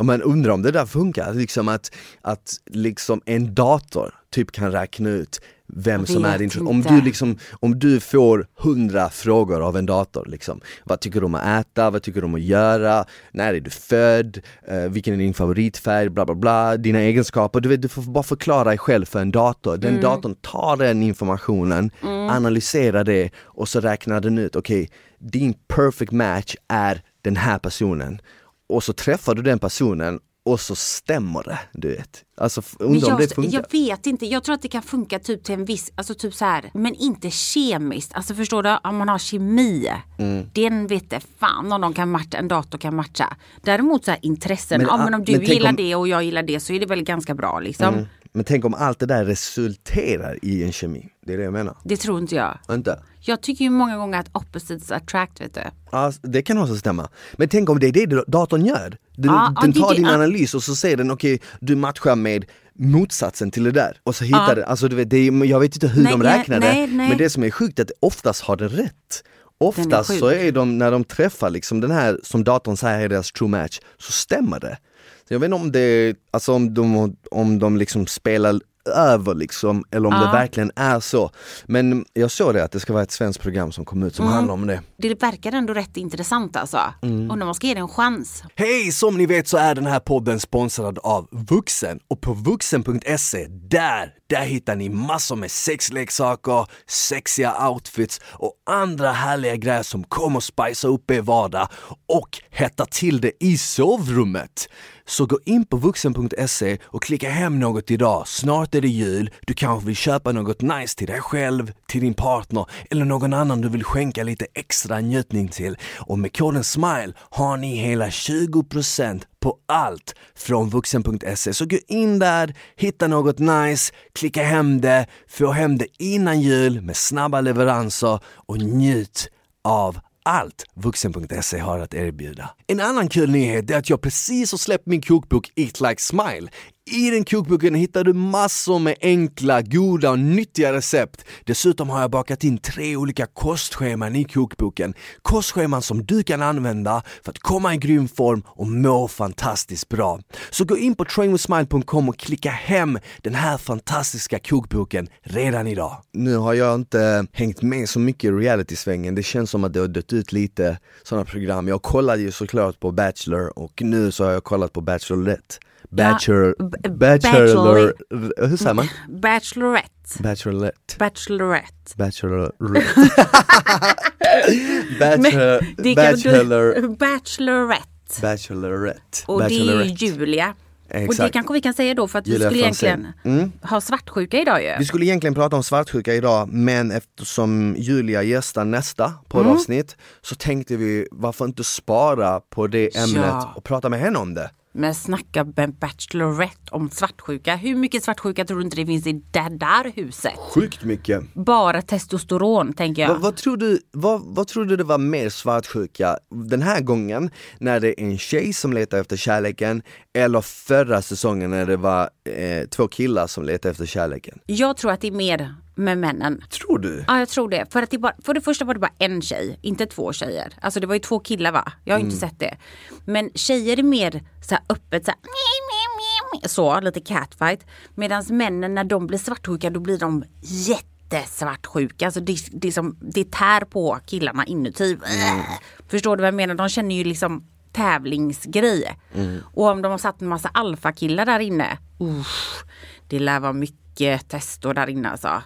Men undrar om det där funkar, liksom att, att liksom en dator typ kan räkna ut vem som är din om du, liksom, om du får hundra frågor av en dator, liksom, vad tycker du om att äta, vad tycker du om att göra, när är du född, eh, vilken är din favoritfärg, bla bla bla, dina egenskaper, du, vet, du får bara förklara dig själv för en dator. Den
Mm.
datorn tar den informationen, analyserar det och så räknar den ut, okej, din perfect match är den här personen och så träffar du den personen och så stämmer det, du vet. Alltså undrar om det
jag,
funkar.
jag vet inte, jag tror att det kan funka typ till en viss, alltså typ så här, men inte kemiskt. Alltså förstår du, om man har kemi,
Mm.
den vet det fan om de kan matcha, en dator kan matcha. Däremot så här intressen,
Men,
ja men om du
men
gillar
om-
det och jag gillar det så är det väl ganska bra liksom.
Mm. Men tänk om allt det där resulterar i en kemi, det är det jag menar.
Det tror inte jag.
Inte?
Jag tycker ju många gånger att opposites attract vet du.
Ja, det kan också stämma. Men tänk om det är det datorn gör. Den,
ja,
den tar
det-
din
ja.
analys och så säger den okej, du matchar med motsatsen till det där. Och så hittar den, alltså du vet, det är, jag vet inte hur
Nej,
de räknar
nej,
det,
nej.
men det som är sjukt är att oftast har den rätt. Oftast
sjuk.
så är de, när de träffar liksom den här som datorn säger är deras true match, så stämmer det. Så jag vet inte om det, alltså om de, om de liksom spelar över liksom, eller om det
Ja.
verkligen är så. Men jag såg det att det ska vara ett svenskt program som kommer ut som
Mm.
handlar om det.
Det verkar ändå rätt intressant alltså.
Mm.
Undrar om man ska ge det en chans.
Hej! Som ni vet så är den här podden sponsrad av Vuxen och på vuxen.se, där, där hittar ni massor med sexleksaker, sexiga outfits och andra härliga grejer som kommer spicea upp er vardag och hetta till det i sovrummet. Så gå in på vuxen.se och klicka hem något idag. Snart är det jul, du kanske vill köpa något nice till dig själv, till din partner eller någon annan du vill skänka lite extra njutning till. Och med koden SMILE har ni hela 20% på allt från vuxen.se. Så gå in där, hitta något nice, klicka hem det, få hem det innan jul med snabba leveranser och njut av allt vuxen.se har att erbjuda. En annan kul nyhet är att jag precis har släppt min kokbok Eat Like Smile. I den kokboken hittar du massor med enkla, goda och nyttiga recept. Dessutom har jag bakat in tre olika kostscheman i kokboken. Kostscheman som du kan använda för att komma i grym form och må fantastiskt bra. Så gå in på trainwithsmile.com och klicka hem den här fantastiska kokboken redan idag. Nu har jag inte hängt med så mycket i reality-svängen. Det känns som att det har dött ut lite sådana program. Jag kollade ju såklart på Bachelor och nu så har jag kollat på Bachelorette. Bachelor,
b-
bachelor, hur säger man?
Bachelorette.
Bachelorette.
Bachelorette.
Bachelorette. Bachelor,
du, Bachelorette.
Bachelorette.
Och det är
Bachelorette.
ju Julia. Och det
Exakt.
kanske vi kan säga då för att
Julia
vi skulle egentligen
Mm.
ha svartsjuka idag ju.
Vi skulle egentligen prata om svartsjuka idag men eftersom Julia gästar nästa poddavsnitt så tänkte vi varför inte spara på det ämnet
Ja.
och prata med henne om det.
Men snacka med Bachelorette om svartsjuka. Hur mycket svartsjuka tror du inte det finns i det där huset?
Sjukt mycket.
Bara testosteron tänker jag.
Vad, vad, tror du, vad, vad tror du det var mer svartsjuka den här gången när det är en tjej som letar efter kärleken eller förra säsongen när det var eh, två killar som letar efter kärleken?
Jag tror att det är mer med männen.
Tror du?
Ja jag tror det. För, att det bara, för det första var det bara en tjej, inte två tjejer. Alltså det var ju två killar va? Jag har inte
Mm.
sett det. Men tjejer är mer så här öppet så här, så lite catfight. Medan männen när de blir svartsjuka då blir de jättesvartsjuka. Alltså det, det, som, det tär på killarna inuti. Äh. Förstår du vad jag menar? De känner ju liksom tävlingsgrej. Och om de har satt en massa alfakillar där inne. Usch, det lär vara mycket testo där inne alltså.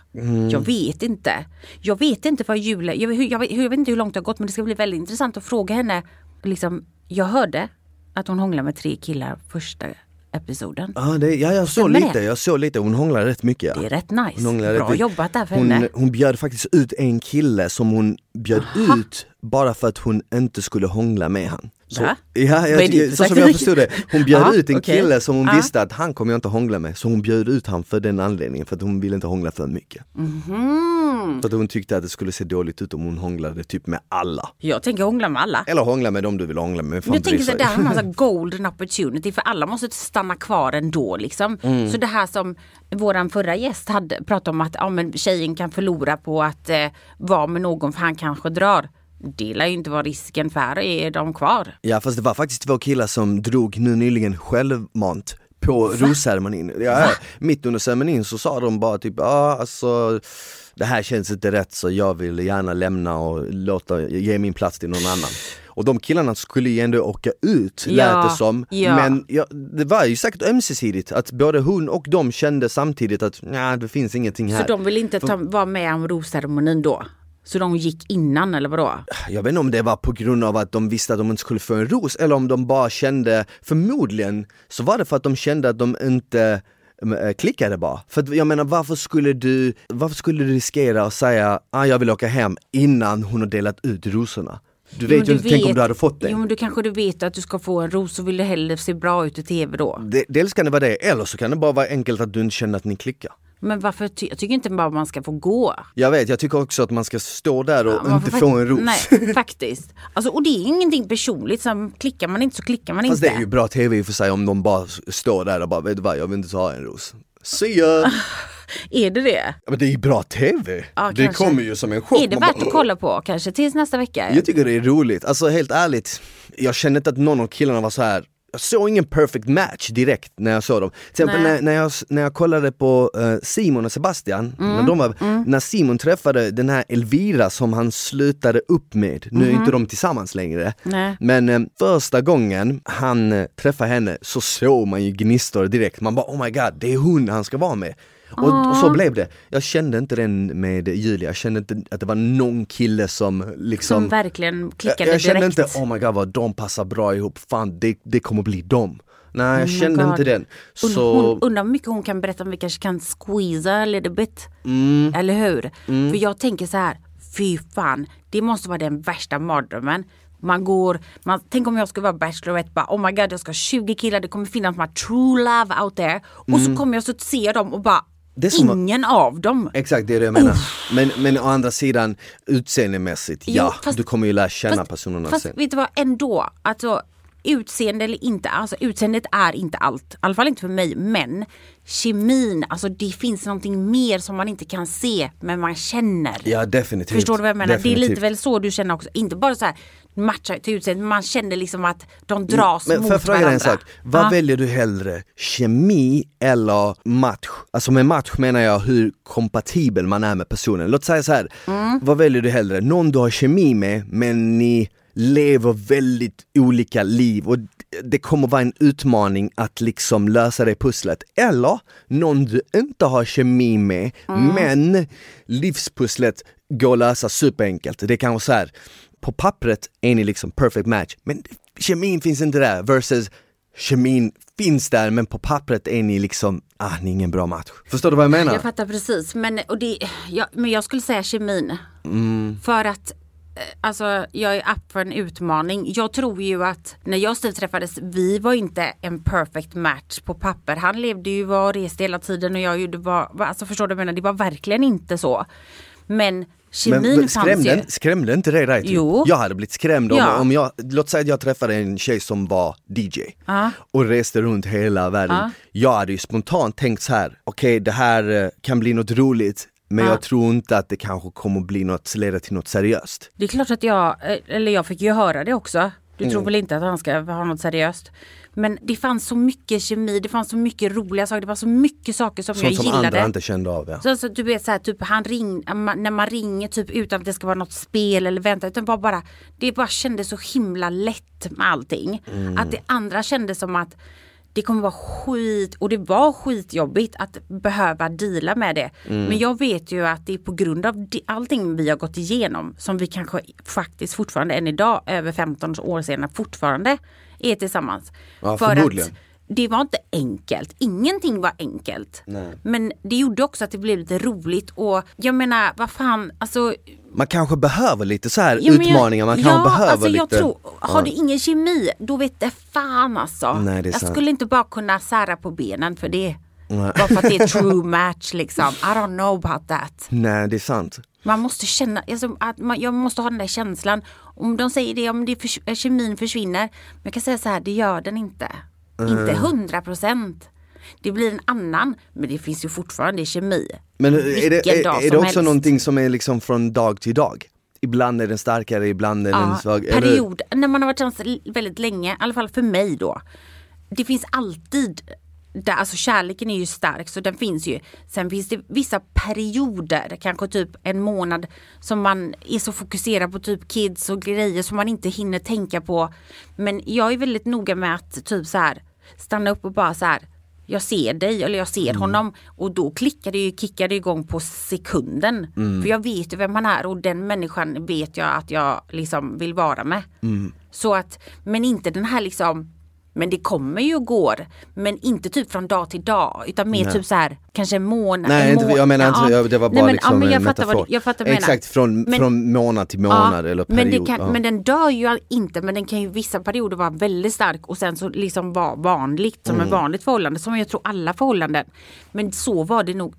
Jag vet inte. Jag vet inte vad Julia, jag, jag, jag, jag vet inte hur långt det har gått men det ska bli väldigt intressant att fråga henne. Liksom, jag hörde att hon hånglade med tre killar första episoden.
Ja, det, ja jag såg lite,
det?
jag såg lite, hon hånglade rätt mycket. Ja.
Det är rätt
Hon
nice.
hånglade
Bra
rätt
jobbat där för
hon,
henne.
hon bjöd faktiskt ut en kille som hon bjöd ut bara för att hon inte skulle hångla med han. Så,
Va?
ja, jag,
det för
så som jag förstod det, hon bjöd
Ja,
ut en
okej.
kille som hon
Ja.
visste att han kommer jag inte hångla med, så hon bjöd ut han för den anledningen, för att hon ville inte hångla för mycket.
Mhm.
För att hon tyckte att det skulle se dåligt ut om hon hånglade typ med alla.
Jag tänker hångla med alla.
Eller hångla med dem du vill hångla med.
jag tänker så
sig.
det här är en massa golden opportunity för alla måste stanna kvar ändå liksom.
Mm.
Så det här som våran förra gäst hade pratat om att ja, men tjejen kan förlora på att eh, vara med någon för han kanske drar. Det lär ju inte vara risken för här är de kvar.
Ja fast det var faktiskt två killar som drog nu nyligen självmant på rosceremonin. Ja, mitt under ceremonin så sa de bara typ, ja ah, alltså det här känns inte rätt så jag vill gärna lämna och låta, ge min plats till någon annan. Och de killarna skulle ju ändå åka ut
Ja,
lät det som.
ja.
Men ja, det var ju säkert ömsesidigt att både hon och de kände samtidigt att nej det finns ingenting här.
Så de vill inte ta, vara med om rosceremonin då? Så de gick innan eller vadå?
Jag vet inte om det var på grund av att de visste att de inte skulle få en ros eller om de bara kände, förmodligen så var det för att de kände att de inte klickade bara. För jag menar varför skulle du, varför skulle du riskera att säga ah, jag vill åka hem innan hon har delat ut rosorna? Du vet ju inte, tänk om du hade fått det.
Jo men du kanske du vet att du ska få en ros så vill du hellre se bra ut i tv då.
Dels kan det vara det, eller så kan det bara vara enkelt att du inte känner att ni klickar.
Men varför, ty- jag tycker inte bara man ska få gå.
Jag vet, jag tycker också att man ska stå där och
Man
inte få en ros.
Nej, faktiskt. Alltså, och det är ingenting personligt. Som klickar man inte så klickar man
Fast
inte.
det är ju bra tv i och för sig om de bara står där och bara, vet du vad, jag vill inte ta en ros. See ya!
Är det det?
Ja, Men det är ju bra TV!
Ja,
det
kanske.
kommer ju som en chock.
Är det värt
bara,
att kolla på kanske tills nästa vecka?
Jag tycker det är roligt, alltså helt ärligt, jag kände inte att någon av killarna var så här. Jag såg ingen perfect match direkt när jag såg dem. Till exempel när, när, jag, när jag kollade på eh, Simon och Sebastian,
Mm.
när, de var, när Simon träffade den här Elvira som han slutade upp med, nu är inte de tillsammans längre,
Mhm. Nej.
men eh, första gången han eh, träffade henne så såg man ju gnistor direkt, man bara oh my god, det är hon han ska vara med. Och, och så blev det. Jag kände inte den med Julia, jag kände inte att det var någon kille som liksom
Som verkligen klickade
jag, jag kände
direkt.
inte, oh my god vad de passar bra ihop, fan det, det kommer bli dem. Nej jag
Oh
kände
God.
inte den. Så,
Hon, undrar hur mycket hon kan berätta om vi kanske kan squeeza a little bit.
Mm.
Eller hur? För jag tänker så här, fy fan, det måste vara den värsta mardrömmen. Man går, man, tänk om jag skulle vara bachelorette, bara oh my god jag ska ha 20 killar, det kommer finnas my true love out there. Och så kommer jag så att se dem och bara, Ingen av dem.
exakt det är det jag menar. Men, men å andra sidan, utseendemässigt,
Jo,
ja
fast-
du kommer ju lära känna
Fast,
personerna
fast
sen.
vet du vad, ändå. Alltså, utseende eller inte, alltså utseendet är inte allt. I alla fall inte för mig. Men kemin, alltså det finns någonting mer som man inte kan se men man känner.
Ja definitivt.
Förstår du vad jag menar? Det är
Definitivt.
lite väl så du känner också. Inte bara så här matcha till utseendet, man känner liksom att de dras
Men
mot
jag fråga
varandra.
en sak, vad
Ja.
väljer du hellre? Kemi eller match? Alltså med match menar jag hur kompatibel man är med personen. Låt säga så här,
Mm.
vad väljer du hellre? Någon du har kemi med men ni lever väldigt olika liv och det kommer vara en utmaning att liksom lösa det pusslet. Eller någon du inte har kemi med
Mm.
men livspusslet går att lösa superenkelt. Det kan vara så här. På pappret är ni liksom perfect match men kemin finns inte där versus kemin finns där men på pappret är ni liksom, ah ni är ingen bra match. Förstår du vad jag menar?
Jag fattar precis. Men, och det, ja, men jag skulle säga kemin.
Mm.
För att eh, Alltså jag är upp för en utmaning. Jag tror ju att när jag och Steve träffades, vi var inte en perfect match på papper. Han levde ju och reste hela tiden och jag gjorde var, var- alltså förstår du vad jag menar? Det var verkligen inte så. Men kemin
Men
fanns
skrämde,
ju.
skrämde inte det dig? Typ?
Jo.
Jag hade blivit skrämd om,
Ja.
om jag, låt säga att jag träffade en tjej som var DJ
Ja.
och reste runt hela världen.
Ja.
Jag hade ju spontant tänkt så här: okej det här eh, kan bli något roligt men
Ja.
jag tror inte att det kanske kommer bli något, leda till något seriöst.
Det är klart att jag, eh, eller jag fick ju höra det också. Du
Mm.
tror väl inte att han ska ha något seriöst? Men det fanns så mycket kemi, det fanns så mycket roliga saker, det var så mycket saker som
Sånt
jag
som
gillade.
andra inte kände av ja.
Så, alltså, du vet så här, typ han ring, när man ringer typ utan att det ska vara något spel eller vänta utan bara, bara det bara kändes så himla lätt med allting.
Mm.
Att det andra kändes som att det kommer vara skit och det var skitjobbigt att behöva deala med det.
Mm.
Men jag vet ju att det är på grund av allting vi har gått igenom som vi kanske faktiskt fortfarande än idag över 15 år senare fortfarande är tillsammans.
Ja,
För att det var inte enkelt. Ingenting var enkelt.
Nej.
Men det gjorde också att det blev lite roligt och jag menar vad fan, alltså
Man kanske behöver lite så här
Ja,
utmaningar, man kanske
ja,
behöver
alltså
lite...
Jag tror, har du ingen kemi, då vet det fan alltså.
Nej, det
jag
sant.
skulle inte bara kunna sära på benen för det.
Nej.
Bara för att det är true match liksom. I don't know about that.
Nej det är sant.
Man måste känna, alltså, att man, jag måste ha den där känslan. Om de säger det, om det förs- eh, kemin försvinner. Men jag kan säga så här, det gör den inte. Inte hundra procent. Det blir en annan, men det finns ju fortfarande kemi.
Men är det, är, är det också
helst.
någonting som är liksom från dag till dag? Ibland är den starkare, ibland är den
Ja,
svag. Är det-
period, när man har varit tillsammans väldigt länge, i alla fall för mig då. Det finns alltid, där, alltså kärleken är ju stark så den finns ju. Sen finns det vissa perioder, kanske typ en månad som man är så fokuserad på typ kids och grejer som man inte hinner tänka på. Men jag är väldigt noga med att typ så här stanna upp och bara så här jag ser dig eller jag ser
Mm.
honom och då klickar det ju, kickar det igång på sekunden.
Mm.
För jag vet ju vem han är och den människan vet jag att jag liksom vill vara med.
Mm.
Så att, men inte den här liksom men det kommer ju och går. Men inte typ från dag till dag utan mer typ så här kanske en månad.
Nej,
en
inte,
må-
jag menar inte,
Ja.
det var bara
Nej, men,
liksom
ja, men jag
en
fattar
metafor.
vad Jag fattar vad.
Exakt, från,
Men-
från månad till månad eller
men, det
period.
kan,
ja.
men den dör ju inte men den kan ju vissa perioder vara väldigt stark och sen så liksom vara vanligt som
Mm.
ett vanligt förhållande som jag tror alla förhållanden. Men så var det nog.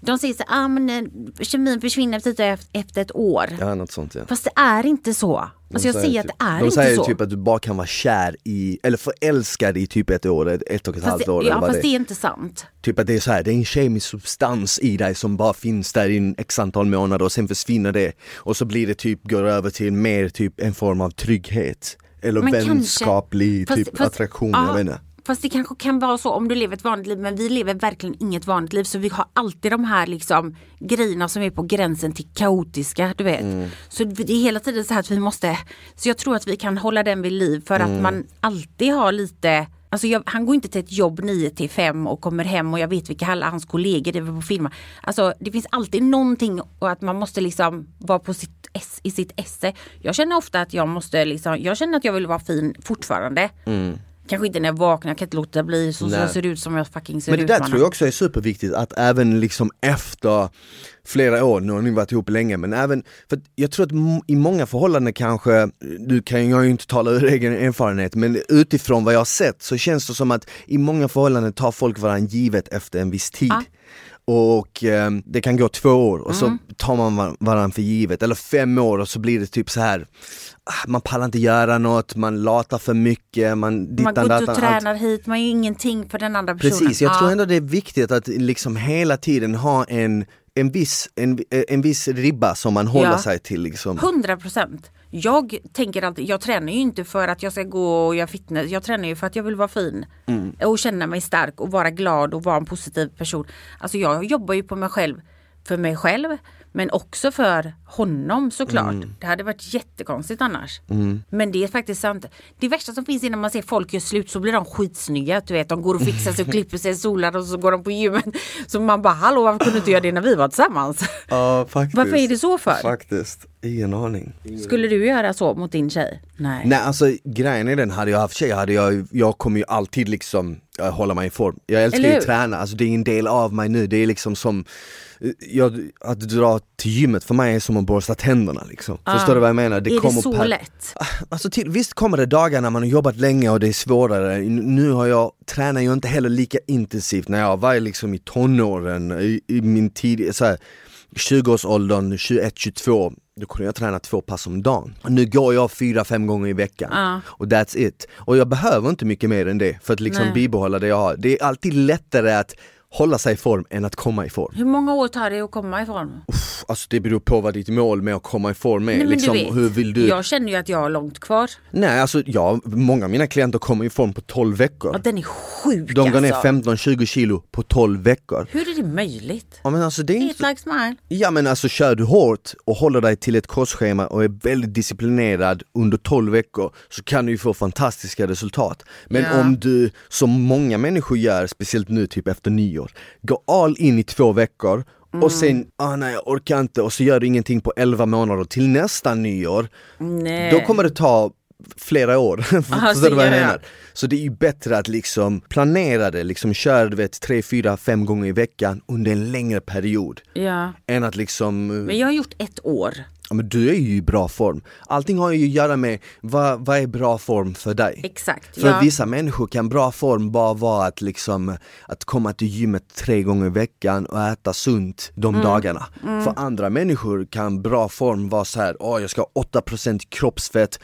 De säger så här, ah, men eh, kemin försvinner efter, efter ett år.
Ja, något sånt ja.
Fast det är inte så. Alltså jag säger att
typ,
det är
de
inte
säger
så.
typ att du bara kan vara kär i, eller förälskad i typ ett år, ett, ett och ett halvt år
ja, fast
det
det
är.
inte sant.
Typ att det är så här, det är en kemisk substans i dig som bara finns där i en x antal månader och sen försvinner det. Och så blir det typ, går över till mer typ en form av trygghet. Eller
Men
vänskaplig typ
fast-
attraktion,
ja,
jag inte.
Fast det kanske kan vara så om du lever ett vanligt liv men vi lever verkligen inget vanligt liv så vi har alltid de här liksom grejerna som är på gränsen till kaotiska du vet.
Mm.
Så det är hela tiden så här att vi måste, så jag tror att vi kan hålla den vid liv för
Mm.
att man alltid har lite Alltså jag, han går inte till ett jobb 9 till 5 och kommer hem och jag vet vilka alla hans kollegor det är på filmer. Alltså det finns alltid någonting och att man måste liksom vara på sitt ess, i sitt esse. Jag känner ofta att jag måste liksom, jag känner att jag vill vara fin fortfarande. Kanske inte när jag vaknar, jag kan inte låta bli så, så jag ser ut som jag fucking ser
Men det
ut.
där
mannen.
tror jag också är superviktigt att även liksom efter flera år, nu har ni varit ihop länge men även, för jag tror att i många förhållanden kanske, du kan jag ju inte tala ur egen erfarenhet men utifrån vad jag har sett så känns det som att i många förhållanden tar folk varandra givet efter en viss tid.
Ja.
Och eh, det kan gå två år och
Mm.
så tar man var- varandra för givet, eller fem år och så blir det typ så här ah, man pallar inte göra något, man latar för mycket, man
man går ut och
datan, allt.
tränar hit, man är ju ingenting för den andra personen.
Precis, jag
Ja.
tror ändå det är viktigt att liksom hela tiden ha en, en, viss, en, en viss ribba som man håller
Ja.
sig till liksom.
100 procent. Jag tänker alltid, jag tränar ju inte för att jag ska gå och göra fitness. Jag tränar ju för att jag vill vara fin.
Mm.
Och känna mig stark och vara glad och vara en positiv person. Alltså jag jobbar ju på mig själv. För mig själv. Men också för honom såklart.
Mm.
Det hade varit jättekonstigt annars. Men det är faktiskt sant. Det värsta som finns är när man ser folk göra slut så blir de skitsnygga. Du vet, de går och fixar sig och klipper sig, solar och så går de på gymmet. Så man bara, hallå varför kunde du inte göra det när vi var tillsammans?
Ja faktiskt.
Varför är det så för?
Faktiskt, ingen aning.
Skulle du göra så mot din tjej? Nej.
Nej alltså grejen är den, hade jag haft tjej hade jag, jag kommer ju alltid liksom hålla mig i form. Jag älskar ju att träna, alltså det är en del av mig nu, det är liksom som jag, att dra till gymmet för mig är som att borsta tänderna liksom. Förstår du vad jag menar?
är det
kommer
så
per-
lätt?
Alltså till, visst kommer det dagar när man har jobbat länge och det är svårare, nu har jag, tränar jag inte heller lika intensivt när jag var liksom i tonåren, i, i min tid, så här, 20-årsåldern, 21-22, då kunde jag träna två pass om dagen. Nu går jag fyra, fem gånger i veckan
Ja.
och that's it. Och jag behöver inte mycket mer än det för att liksom
Nej.
bibehålla det jag har. Det är alltid lättare att hålla sig i form än att komma i form.
Hur många år tar det att komma i form?
Pff, Alltså det beror på vad ditt mål med att komma i form är.
Nej,
liksom,
du vet,
hur vill du?
Jag känner ju att jag har långt kvar.
Nej alltså ja, många av mina klienter kommer i form på 12 veckor.
Ja, den är sjuk
De går ner
alltså.
15-20 kilo på 12 veckor.
Hur är det möjligt?
Ja men alltså det är inte...
like smile.
Ja men alltså kör du hårt och håller dig till ett kostschema och är väldigt disciplinerad under 12 veckor så kan du ju få fantastiska resultat. Men
Ja.
om du, som många människor gör, speciellt nu typ efter nyår, går all in i två veckor
Mm.
och sen, ah nej jag orkar inte och så gör du ingenting på 11 månader till nästa nyår,
Nej.
då kommer det ta flera år. Förstår
så
vad jag menar? Så det är ju bättre att liksom planera det, liksom köra du vet 3, 4, 5 gånger i veckan under en längre period.
Ja.
Än att liksom, eh,
Men jag har gjort ett år.
Ja men du är ju i bra form. Allting har ju att göra med vad, vad är bra form för dig?
Exakt.
För
ja.
vissa människor kan bra form bara vara att liksom att komma till gymmet tre gånger i veckan och äta sunt de
Mm.
dagarna. För andra människor kan bra form vara så här, åh jag ska ha 8% kroppsfett,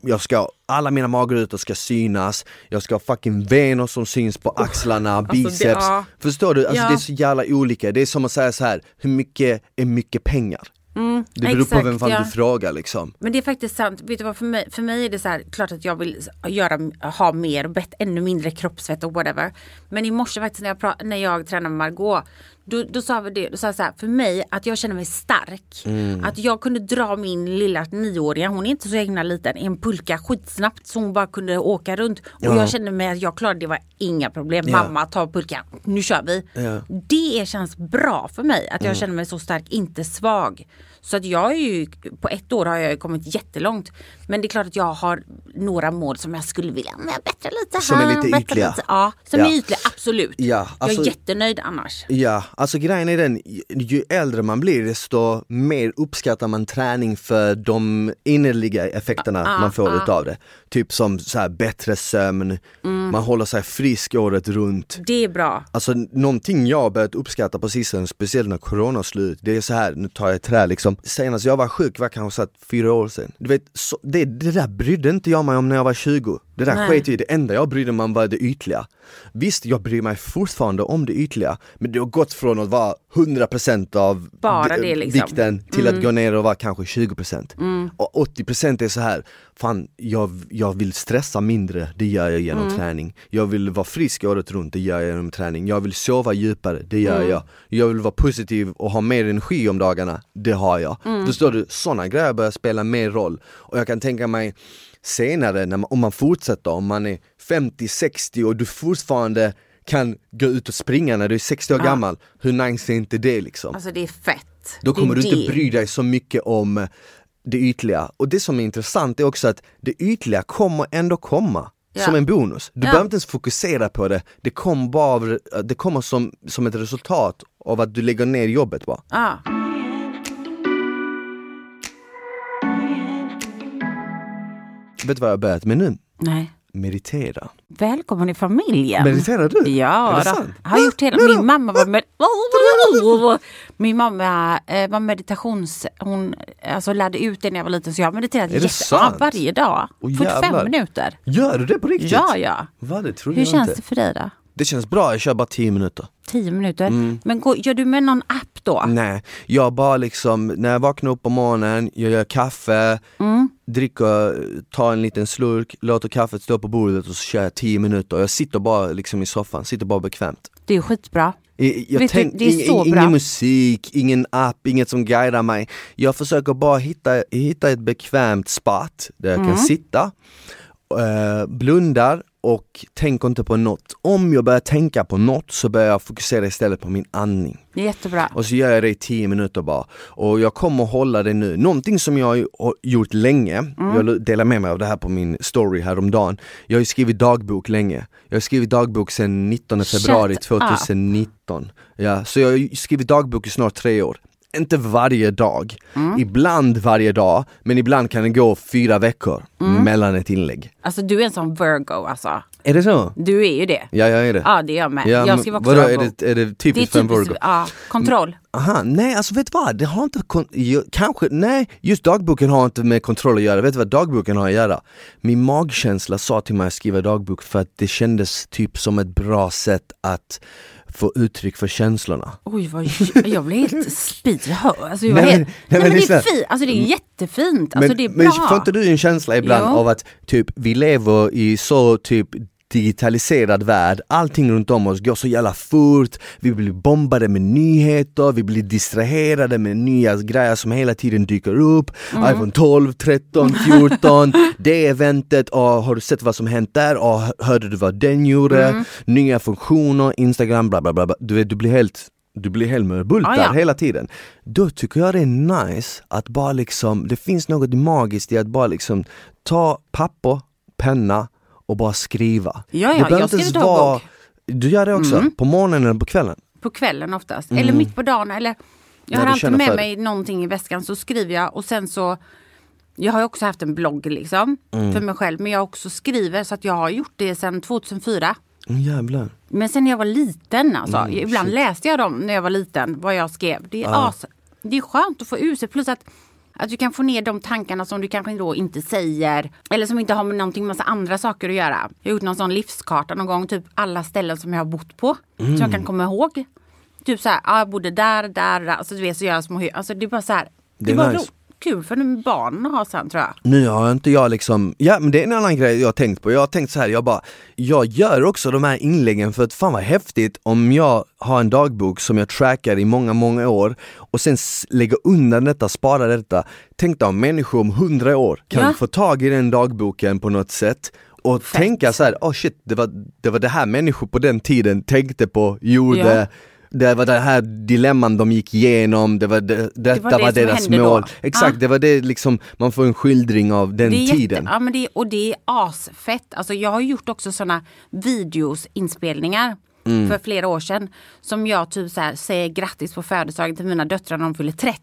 jag ska, alla mina magrutor ska synas, jag ska ha fucking vener som syns på axlarna,
det-
biceps.
ja.
Förstår du? Alltså
Ja.
det är så jävla olika, det är som att säga så här, hur mycket är mycket pengar? Det beror på
exakt,
vem fan
ja.
du frågar liksom.
Men det är faktiskt sant. Vet du vad, för mig, för mig är det så här, klart att jag vill göra, ha mer, bett, ännu mindre kroppsfett och whatever. Men i morse faktiskt när jag, när jag tränade med Margot, då, då sa vi det, då sa jag så här, för mig att jag känner mig stark.
Mm.
Att jag kunde dra min lilla nioåriga, hon är inte så himla liten, i en pulka skitsnabbt så hon bara kunde åka runt. Och
Ja.
jag kände mig att jag klarade det, var inga problem.
Ja.
Mamma tar pulkan, nu kör vi.
Ja.
Det känns bra för mig, att jag
Mm.
känner mig så stark, inte svag. Så att jag är ju, på ett år har jag kommit jättelångt. Men det är klart att jag har några mål som jag skulle vilja men bättre lite
Som är
här,
lite ytliga.
Lite, ja, som
Ja.
är ytliga, absolut.
Ja,
jag
alltså-
är jättenöjd annars.
Ja, alltså grejen är den, ju- äldre man blir desto mer uppskattar man träning för de innerliga effekterna
Ah,
man får
ah.
utav det. Typ som så här, bättre sömn, man håller sig frisk året runt.
Det är bra.
Alltså någonting jag börjat uppskatta på sistone, speciellt när corona slut, det är så här, nu tar jag trä liksom, senast jag var sjuk var kanske så att fyra år sedan. Du vet, så, det, det där brydde inte jag mig om när jag var 20. Det där
Nej.
sket jag i, det enda jag brydde mig om var det ytliga. Visst, jag bryr mig fortfarande om det ytliga, men det har gått från att vara 100% av
Bara det liksom.
vikten till att gå ner och vara kanske 20%. Och 80% är så här, fan jag, jag vill stressa mindre, det gör jag genom träning. Jag vill vara frisk året runt, det gör jag genom träning. Jag vill sova djupare, det gör jag. Jag vill vara positiv och ha mer energi om dagarna, det har jag. Förstår du? Sådana grejer börjar spela mer roll. Och jag kan tänka mig senare, när man, om man fortsätter, om man är 50-60 och du fortfarande kan gå ut och springa när du är 60 år gammal, hur nice är inte det liksom?
Alltså det är fett.
Då
Det
kommer du
det.
inte bry dig så mycket om det ytliga. Och det som är intressant är också att det ytliga kommer ändå komma.
Ja.
Som en bonus. Du
Ja.
behöver inte ens fokusera på det, det kommer, bara av, det kommer som, som ett resultat av att du lägger ner jobbet bara.
Ja.
Vet du vad jag har börjat med nu?
Nej.
Meditera.
Välkommen i familjen.
Mediterar du?
Ja,
är det
då.
sant?
har gjort hela, min mamma var med, Min mamma eh, var meditations... Hon alltså, lärde ut det när jag var liten så jag har mediterat
det
jätte,
sant?
ja, varje dag.
Åh,
45
jävlar.
minuter.
Gör du det på riktigt?
Ja, ja.
Va, det trodde
Hur
jag
känns
inte.
det för dig då?
Det känns bra, jag kör bara 10 minuter.
10 minuter.
Mm.
Men gå, gör du med någon app då?
Nej, jag bara liksom, när jag vaknar upp på morgonen, jag gör kaffe,
Mm.
dricker, tar en liten slurk, låter kaffet stå på bordet och så kör jag 10 minuter. Jag sitter bara liksom i soffan, sitter bara bekvämt.
Det är skitbra.
Jag
du,
tänk,
det är
ing-
så
ing-
bra.
ingen musik, ingen app, inget som guidar mig. Jag försöker bara hitta, hitta ett bekvämt spot där jag
Mm.
kan sitta, eh, blundar och tänker inte på något. Om jag börjar tänka på något så börjar jag fokusera istället på min andning.
Jättebra.
Och så gör jag det i 10 minuter bara. Och jag kommer hålla det nu. Någonting som jag har gjort länge,
Mm.
jag delar med mig av det här på min story häromdagen. Jag har skrivit dagbok länge. Jag har skrivit dagbok sedan 19 februari
Shut up.
2019. Ja, så jag har skrivit dagbok i snart tre år. Inte varje dag,
Mm.
ibland varje dag, men ibland kan det gå fyra veckor
Mm.
mellan ett inlägg.
Alltså du är en sån Virgo alltså.
Är det så?
Du är ju det.
Ja, jag är det.
Ja, det är jag med.
Ja,
jag skriver också
vadå, är det, är det
Det är
typiskt för en
typiskt,
Virgo?
ja, kontroll.
Aha, nej alltså vet du vad? Det har inte, kanske, nej, just dagboken har inte med kontroll att göra. Vet du vad dagboken har att göra? Min magkänsla sa till mig att skriva dagbok för att det kändes typ som ett bra sätt att få uttryck för känslorna.
Oj, vad, jag blev helt spyhörd. Alltså,
Nej, men-
helt,
nej,
nej,
men
det, är fint. Alltså, det är jättefint. Alltså,
men,
det är bra.
men får inte du en känsla ibland
Jo.
av att typ vi lever i så typ digitaliserad värld, allting runt om oss går så jävla fort, vi blir bombade med nyheter, vi blir distraherade med nya grejer som hela tiden dyker upp,
Mm.
iPhone 12, 13, 14, det eventet, och har du sett vad som hänt där, och hörde du vad den gjorde,
Mm.
nya funktioner, Instagram, bla bla bla, bla. du vet du blir helt du blir helt mörbultad
Ja, ja.
hela tiden. Då tycker jag det är nice att bara liksom, det finns något magiskt i att bara liksom ta papper, penna och bara skriva.
Ja, ja,
det behöver
jag
inte ens vara-. Du gör det också? På morgonen eller på kvällen?
På kvällen oftast. Eller mitt på dagen. Eller, jag
Mm.
Har alltid med
för
mig någonting i väskan så skriver jag och sen så jag har också haft en blogg liksom
Mm.
för mig själv men jag också skriver så att jag har gjort det sedan 2004.
Mm, jävlar.
Men sen när jag var liten alltså,
Mm,
ibland läste jag dem när jag var liten, vad jag skrev. Det är, as, det är skönt att få ur sig, plus att, att du kan få ner de tankarna som du kanske då inte säger. Eller som inte har med någonting massa andra saker att göra. Jag har gjort någon sån livskarta någon gång, typ alla ställen som jag har bott på. Som jag kan komma ihåg. Typ så här, ah, jag bodde där, där, där. Alltså du vet så gör jag små Alltså det är bara så här. Det,
Det är nice.
ro- kul för barnen att ha sen tror jag.
Nu har inte jag liksom, ja men det är en annan grej jag har tänkt på, jag har tänkt så här, jag bara, jag gör också de här inläggen för att fan vad häftigt om jag har en dagbok som jag trackar i många, många år och sen lägger undan detta, sparar detta. Tänk dig om människor om hundra år kan
Ja.
få tag i den dagboken på något sätt och
Fett.
tänka så här, oh shit, det var, det var det här människor på den tiden tänkte på, gjorde,
Ja.
Det var det här dilemman de gick igenom, det var det, detta
det
var,
som
deras
hände då.
mål. Exakt,
Ja.
det var det liksom, man får en skildring av den
Det
tiden.
Jätte, ja, men det, och det är asfett. Alltså, jag har gjort också såna videos, inspelningar
Mm.
för flera år sedan. Som jag typ så här, säger grattis på födelsedagen till mina döttrar när de fyller 30.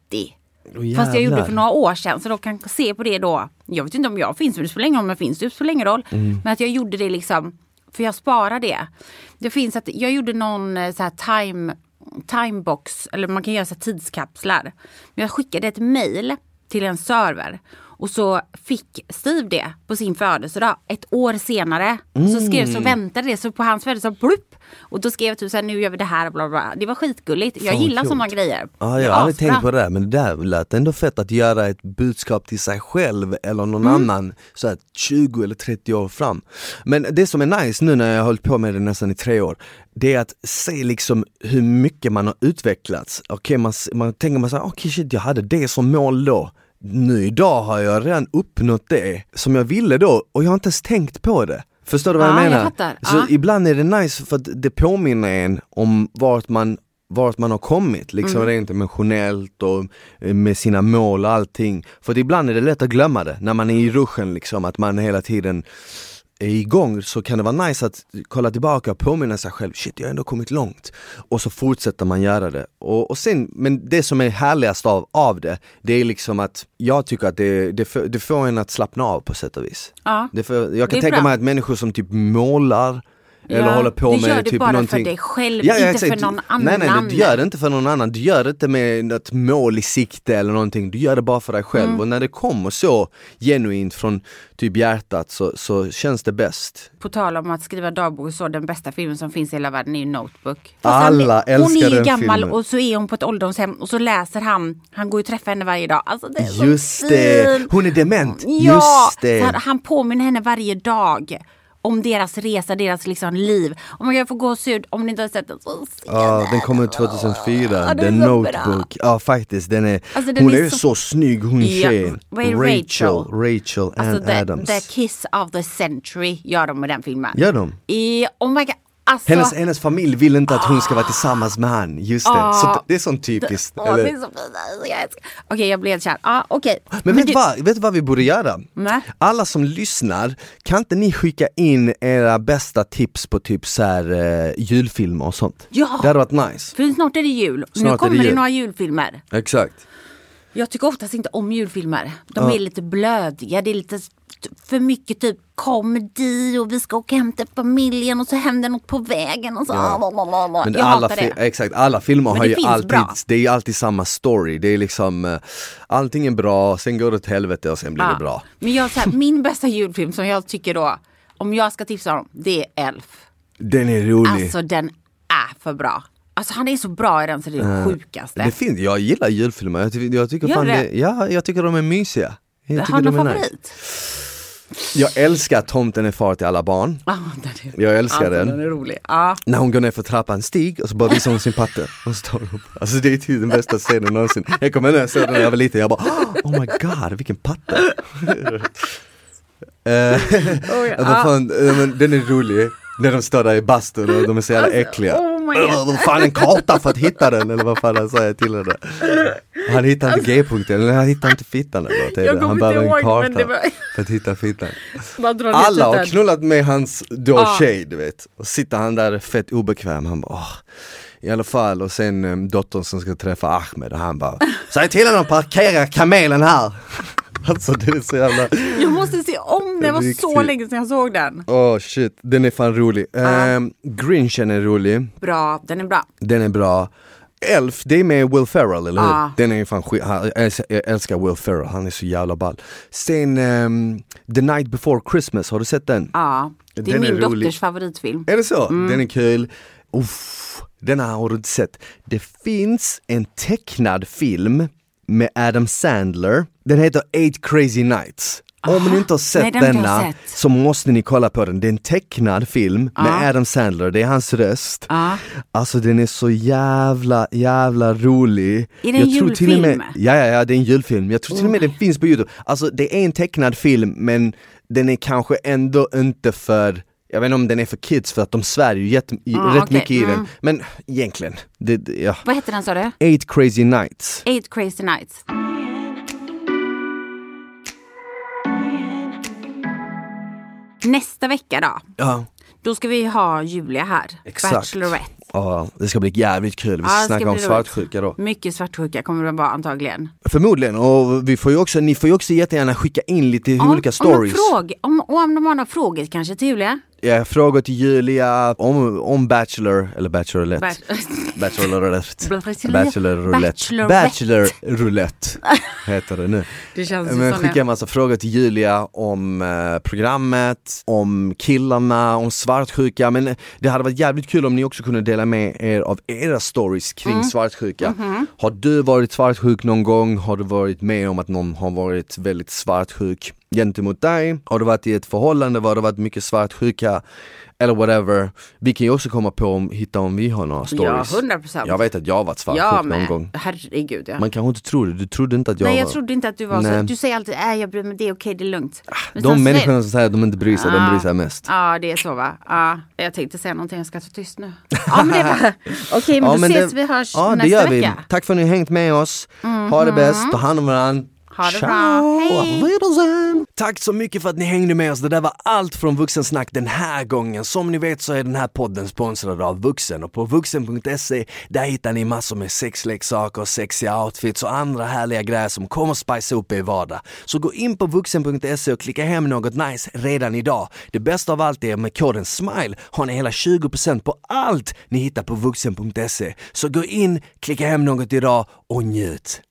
Åh,
Fast jag gjorde det för några år sedan så de kan se på det då. Jag vet inte om jag finns men det spelar ingen roll om jag finns. Det spelar ingen roll.
Mm.
Men att jag gjorde det liksom. För jag sparar det. Det finns att jag gjorde någon eh, så här time timebox, eller man kan göra så här tidskapslar. Men jag skickade ett mail till en server och så fick Steve det på sin födelsedag ett år senare. Så skrev
Mm.
så väntade det så på hans födelsedag, blupp! Och då skrev typ så här, nu gör vi det här, bla bla. bla. Det var skitgulligt. Jag
Fan,
gillar sådana grejer.
Ja, jag har aldrig tänkt på det där, men det där lät ändå fett att göra ett budskap till sig själv eller någon
Mm.
annan så här 20 eller 30 år fram. Men det som är nice nu när jag har hållit på med det nästan i tre år, det är att se liksom hur mycket man har utvecklats. Okej, man, man tänker man så här, okej shit jag hade det som mål då. Nu idag har jag redan uppnått det som jag ville då och jag har inte ens tänkt på det. Förstår du vad
Ja,
jag
jag
menar?
fattar.
Så
Ja.
ibland är det nice för att det påminner en om vart man vart man har kommit, liksom
Mm.
rent emotionellt och eh, med sina mål och allting. För att ibland är det lätt att glömma det, när man är i ruschen liksom, att man hela tiden är igång så kan det vara nice att kolla tillbaka och påminna sig själv, shit jag har ändå kommit långt. Och så fortsätter man göra det. Och, och sen, men det som är härligast av, av det, det är liksom att jag tycker att det, det, får, det får en att slappna av på sätt och vis.
Ja.
Det får, jag kan tänka
bra.
mig att människor som typ målar eller
Ja,
håller på
du
med
gör det
typ
bara
någonting.
för dig själv, inte
exakt.
för någon
Nej nej,
annan.
du gör det inte för någon annan, du gör det inte med något mål i sikte eller någonting, du gör det bara för dig själv
Mm.
och när det kommer så genuint från typ hjärtat så, så känns det bäst.
På tal om att skriva dagbok så, den bästa filmen som finns i hela världen är ju Notebook.
Alla
han, Hon
älskar
är ju
den
gammal
filmen.
och så är hon på ett ålderdomshem och så läser han, han går ju träffa henne varje dag. Alltså det är så
Just det,
fint.
hon är dement!
Ja,
Just det!
så han påminner henne varje dag om deras resa, deras liksom liv. Om man kan få gåshud, om ni inte har sett den så se
Ja, den kom ut 2004,
Ja,
The
den
Notebook. Ja faktiskt, den är,
Alltså, den
hon
är
är,
så-
så... snygg hon
Ja,
tjejen. Rachel,
Rachel?
Rachel
Alltså the,
Adams.
the kiss of the century gör de med den filmen.
Gör de?
I, oh my god, alltså.
Hennes, hennes familj vill inte att hon ska vara tillsammans med han, just det.
Ah.
Så det är sånt typiskt.
Åh,
eller?
det är så fint. Alltså, jag Okej, blev kär. Ja, okej.
Men, vet,
du-
vad, vet vad vi borde göra?
Nej.
Alla som lyssnar, kan inte ni skicka in era bästa tips på typ så här, eh, julfilmer och sånt?
Ja.
Det hade varit nice.
För snart är det jul.
Snart
nu
det
kommer det,
jul.
några julfilmer.
Exakt.
Jag tycker oftast inte om julfilmer. De
Ja.
är lite blödiga. Det är lite för mycket typ komedi och vi ska åka hem till familjen och så händer något på vägen och så.
Ja. Men
jag
alla,
hatar det.
exakt, alla filmer
Men
har ju alltid,
bra.
det är ju alltid samma story. Det är liksom, eh, allting är bra, sen går det åt helvete och sen blir
Ja.
det bra.
Men jag, så här, min bästa julfilm som jag tycker då, om jag ska tipsa om, det är Elf.
Den är rolig.
Alltså den är för bra. Alltså han är så bra i den så det är det sjukaste.
Det finns, jag gillar julfilmer, jag, tycker- jag tycker
Gör
fan det?
det?
ja, jag tycker de är mysiga. Jag
har du någon
är nice. Jag älskar Tomten är far till alla barn.
Ja, den är,
Jag älskar
alltså,
den.
den är rolig. Ja.
När hon går ner för trappan, stig och så bara visar hon sin patte. Och så tar hon upp. Alltså det är typ den bästa scenen någonsin. Jag kommer ihåg när jag när jag var liten, jag bara Oh my god, vilken patte! Eh,
ja.
vad fan, eh, den är rolig. När de står där i bastun och de är så jävla äckliga.
Oh my God.
"Åh, Vad fan en karta för att hitta den eller vad fan han säger till henne. Han hittar inte G-punkten, eller han hittar inte fittan eller något. Han behöver en karta
var-
för att hitta fittan. Alla har knullat med hans då
Ja.
tjej du vet. Och sitter han där fett obekväm, han bara åh. I alla fall, och sen um, dottern som ska träffa Ahmed och han bara Säg till honom att parkera kamelen här! Alltså det är så jävla,
Jag måste se om, det var så
Riktigt.
länge sedan jag såg den.
åh shit, den är fan rolig. Um, Grinchen är rolig,
Bra, den är bra.
den är bra. Elf, det är med Will Ferrell, eller hur?
Ja.
Den är fan skit, han, jag älskar- Will Ferrell, han är så jävla ball. Sen ehm, The Night Before Christmas, har du sett den?
Ja, det är
Den är
min
rolig.
dotters favoritfilm.
Är det så?
Mm.
Den är kul. Uff, den här har du inte sett. Det finns en tecknad film med Adam Sandler. Den heter Eight Crazy Nights. Om ni inte har sett
nej, den
denna
sett.
så måste ni kolla på den. Det är en tecknad film med
Ja.
Adam Sandler, det är hans röst.
Ja.
Alltså den är så jävla, jävla rolig.
Är det en
Jag tror till och med,
julfilm?
Ja, ja, ja, det är en julfilm. Jag tror till och med den finns på Youtube. Alltså det är en tecknad film men den är kanske ändå inte för jag vet inte om den är för kids för att de svär ju jätte,
Ah,
rätt
okej,
mycket i den.
mm.
Men egentligen, det, det, ja.
Vad heter den sa du?
Eight crazy nights.
Eight crazy nights. Nästa vecka då,
Ja,
då ska vi ha Julia här.
Exakt.
Bachelorette.
ja, det ska bli jävligt kul. Vi ska
Ja, det ska
snacka om svartsjuka då.
Mycket svartsjuka kommer det vara antagligen.
Förmodligen, och vi får ju också, ni får ju också jättegärna skicka in lite olika stories.
Om, fråg, om, om de har några frågor kanske till Julia?
Ja, frågor till Julia om, om Bachelor, eller Bachelorette.
Bach-
Bachelorette.
Bachelorette.
Bachelor roulette heter det nu.
Det känns
Men skicka en massa frågor till Julia om eh, programmet, om killarna, om svartsjuka. Men det hade varit jävligt kul om ni också kunde dela med er av era stories kring
Mm.
svartsjuka.
Mhm.
Har du varit svartsjuk någon gång? Har du varit med om att någon har varit väldigt svartsjuk gentemot dig? Har du varit i ett förhållande? Var det varit mycket svartsjuka? Eller whatever. Vi kan ju också komma på om, hitta om vi har några
Ja,
stories.
100 procent.
Jag vet att jag har varit svartsjuk
Ja,
någon
men
gång.
herregud ja.
Man kanske inte tror det, du trodde inte att jag
Nej
var
jag trodde inte att du var så.
Nej.
Du säger alltid äh, jag bryr mig, det är okej, det är lugnt. Men sen
De
så
människorna som säger att de inte bryr sig, de
Ja.
bryr sig mest.
Ja det är så va. Ja, jag tänkte säga någonting, jag ska ta tyst nu. Ja men det var, okej men
Ja,
då
men
ses
det-
vi hörs
Ja det
nästa
gör vi.
vecka.
Tack för att ni har hängt med oss. Ha det bäst, ta hand om varandra.
Ha det
Ciao.
bra. Hej.
Tack så mycket för att ni hängde med oss. Det där var allt från Vuxensnack den här gången. Som ni vet så är den här podden sponsrad av Vuxen och på vuxen.se där hittar ni massor med sexleksaker, sexiga outfits och andra härliga grejer som kommer spice upp er vardag. Så gå in på vuxen.se och klicka hem något nice redan idag. Det bästa av allt är med koden SMILE har ni hela 20% på allt ni hittar på vuxen.se. Så gå in, klicka hem något idag och njut.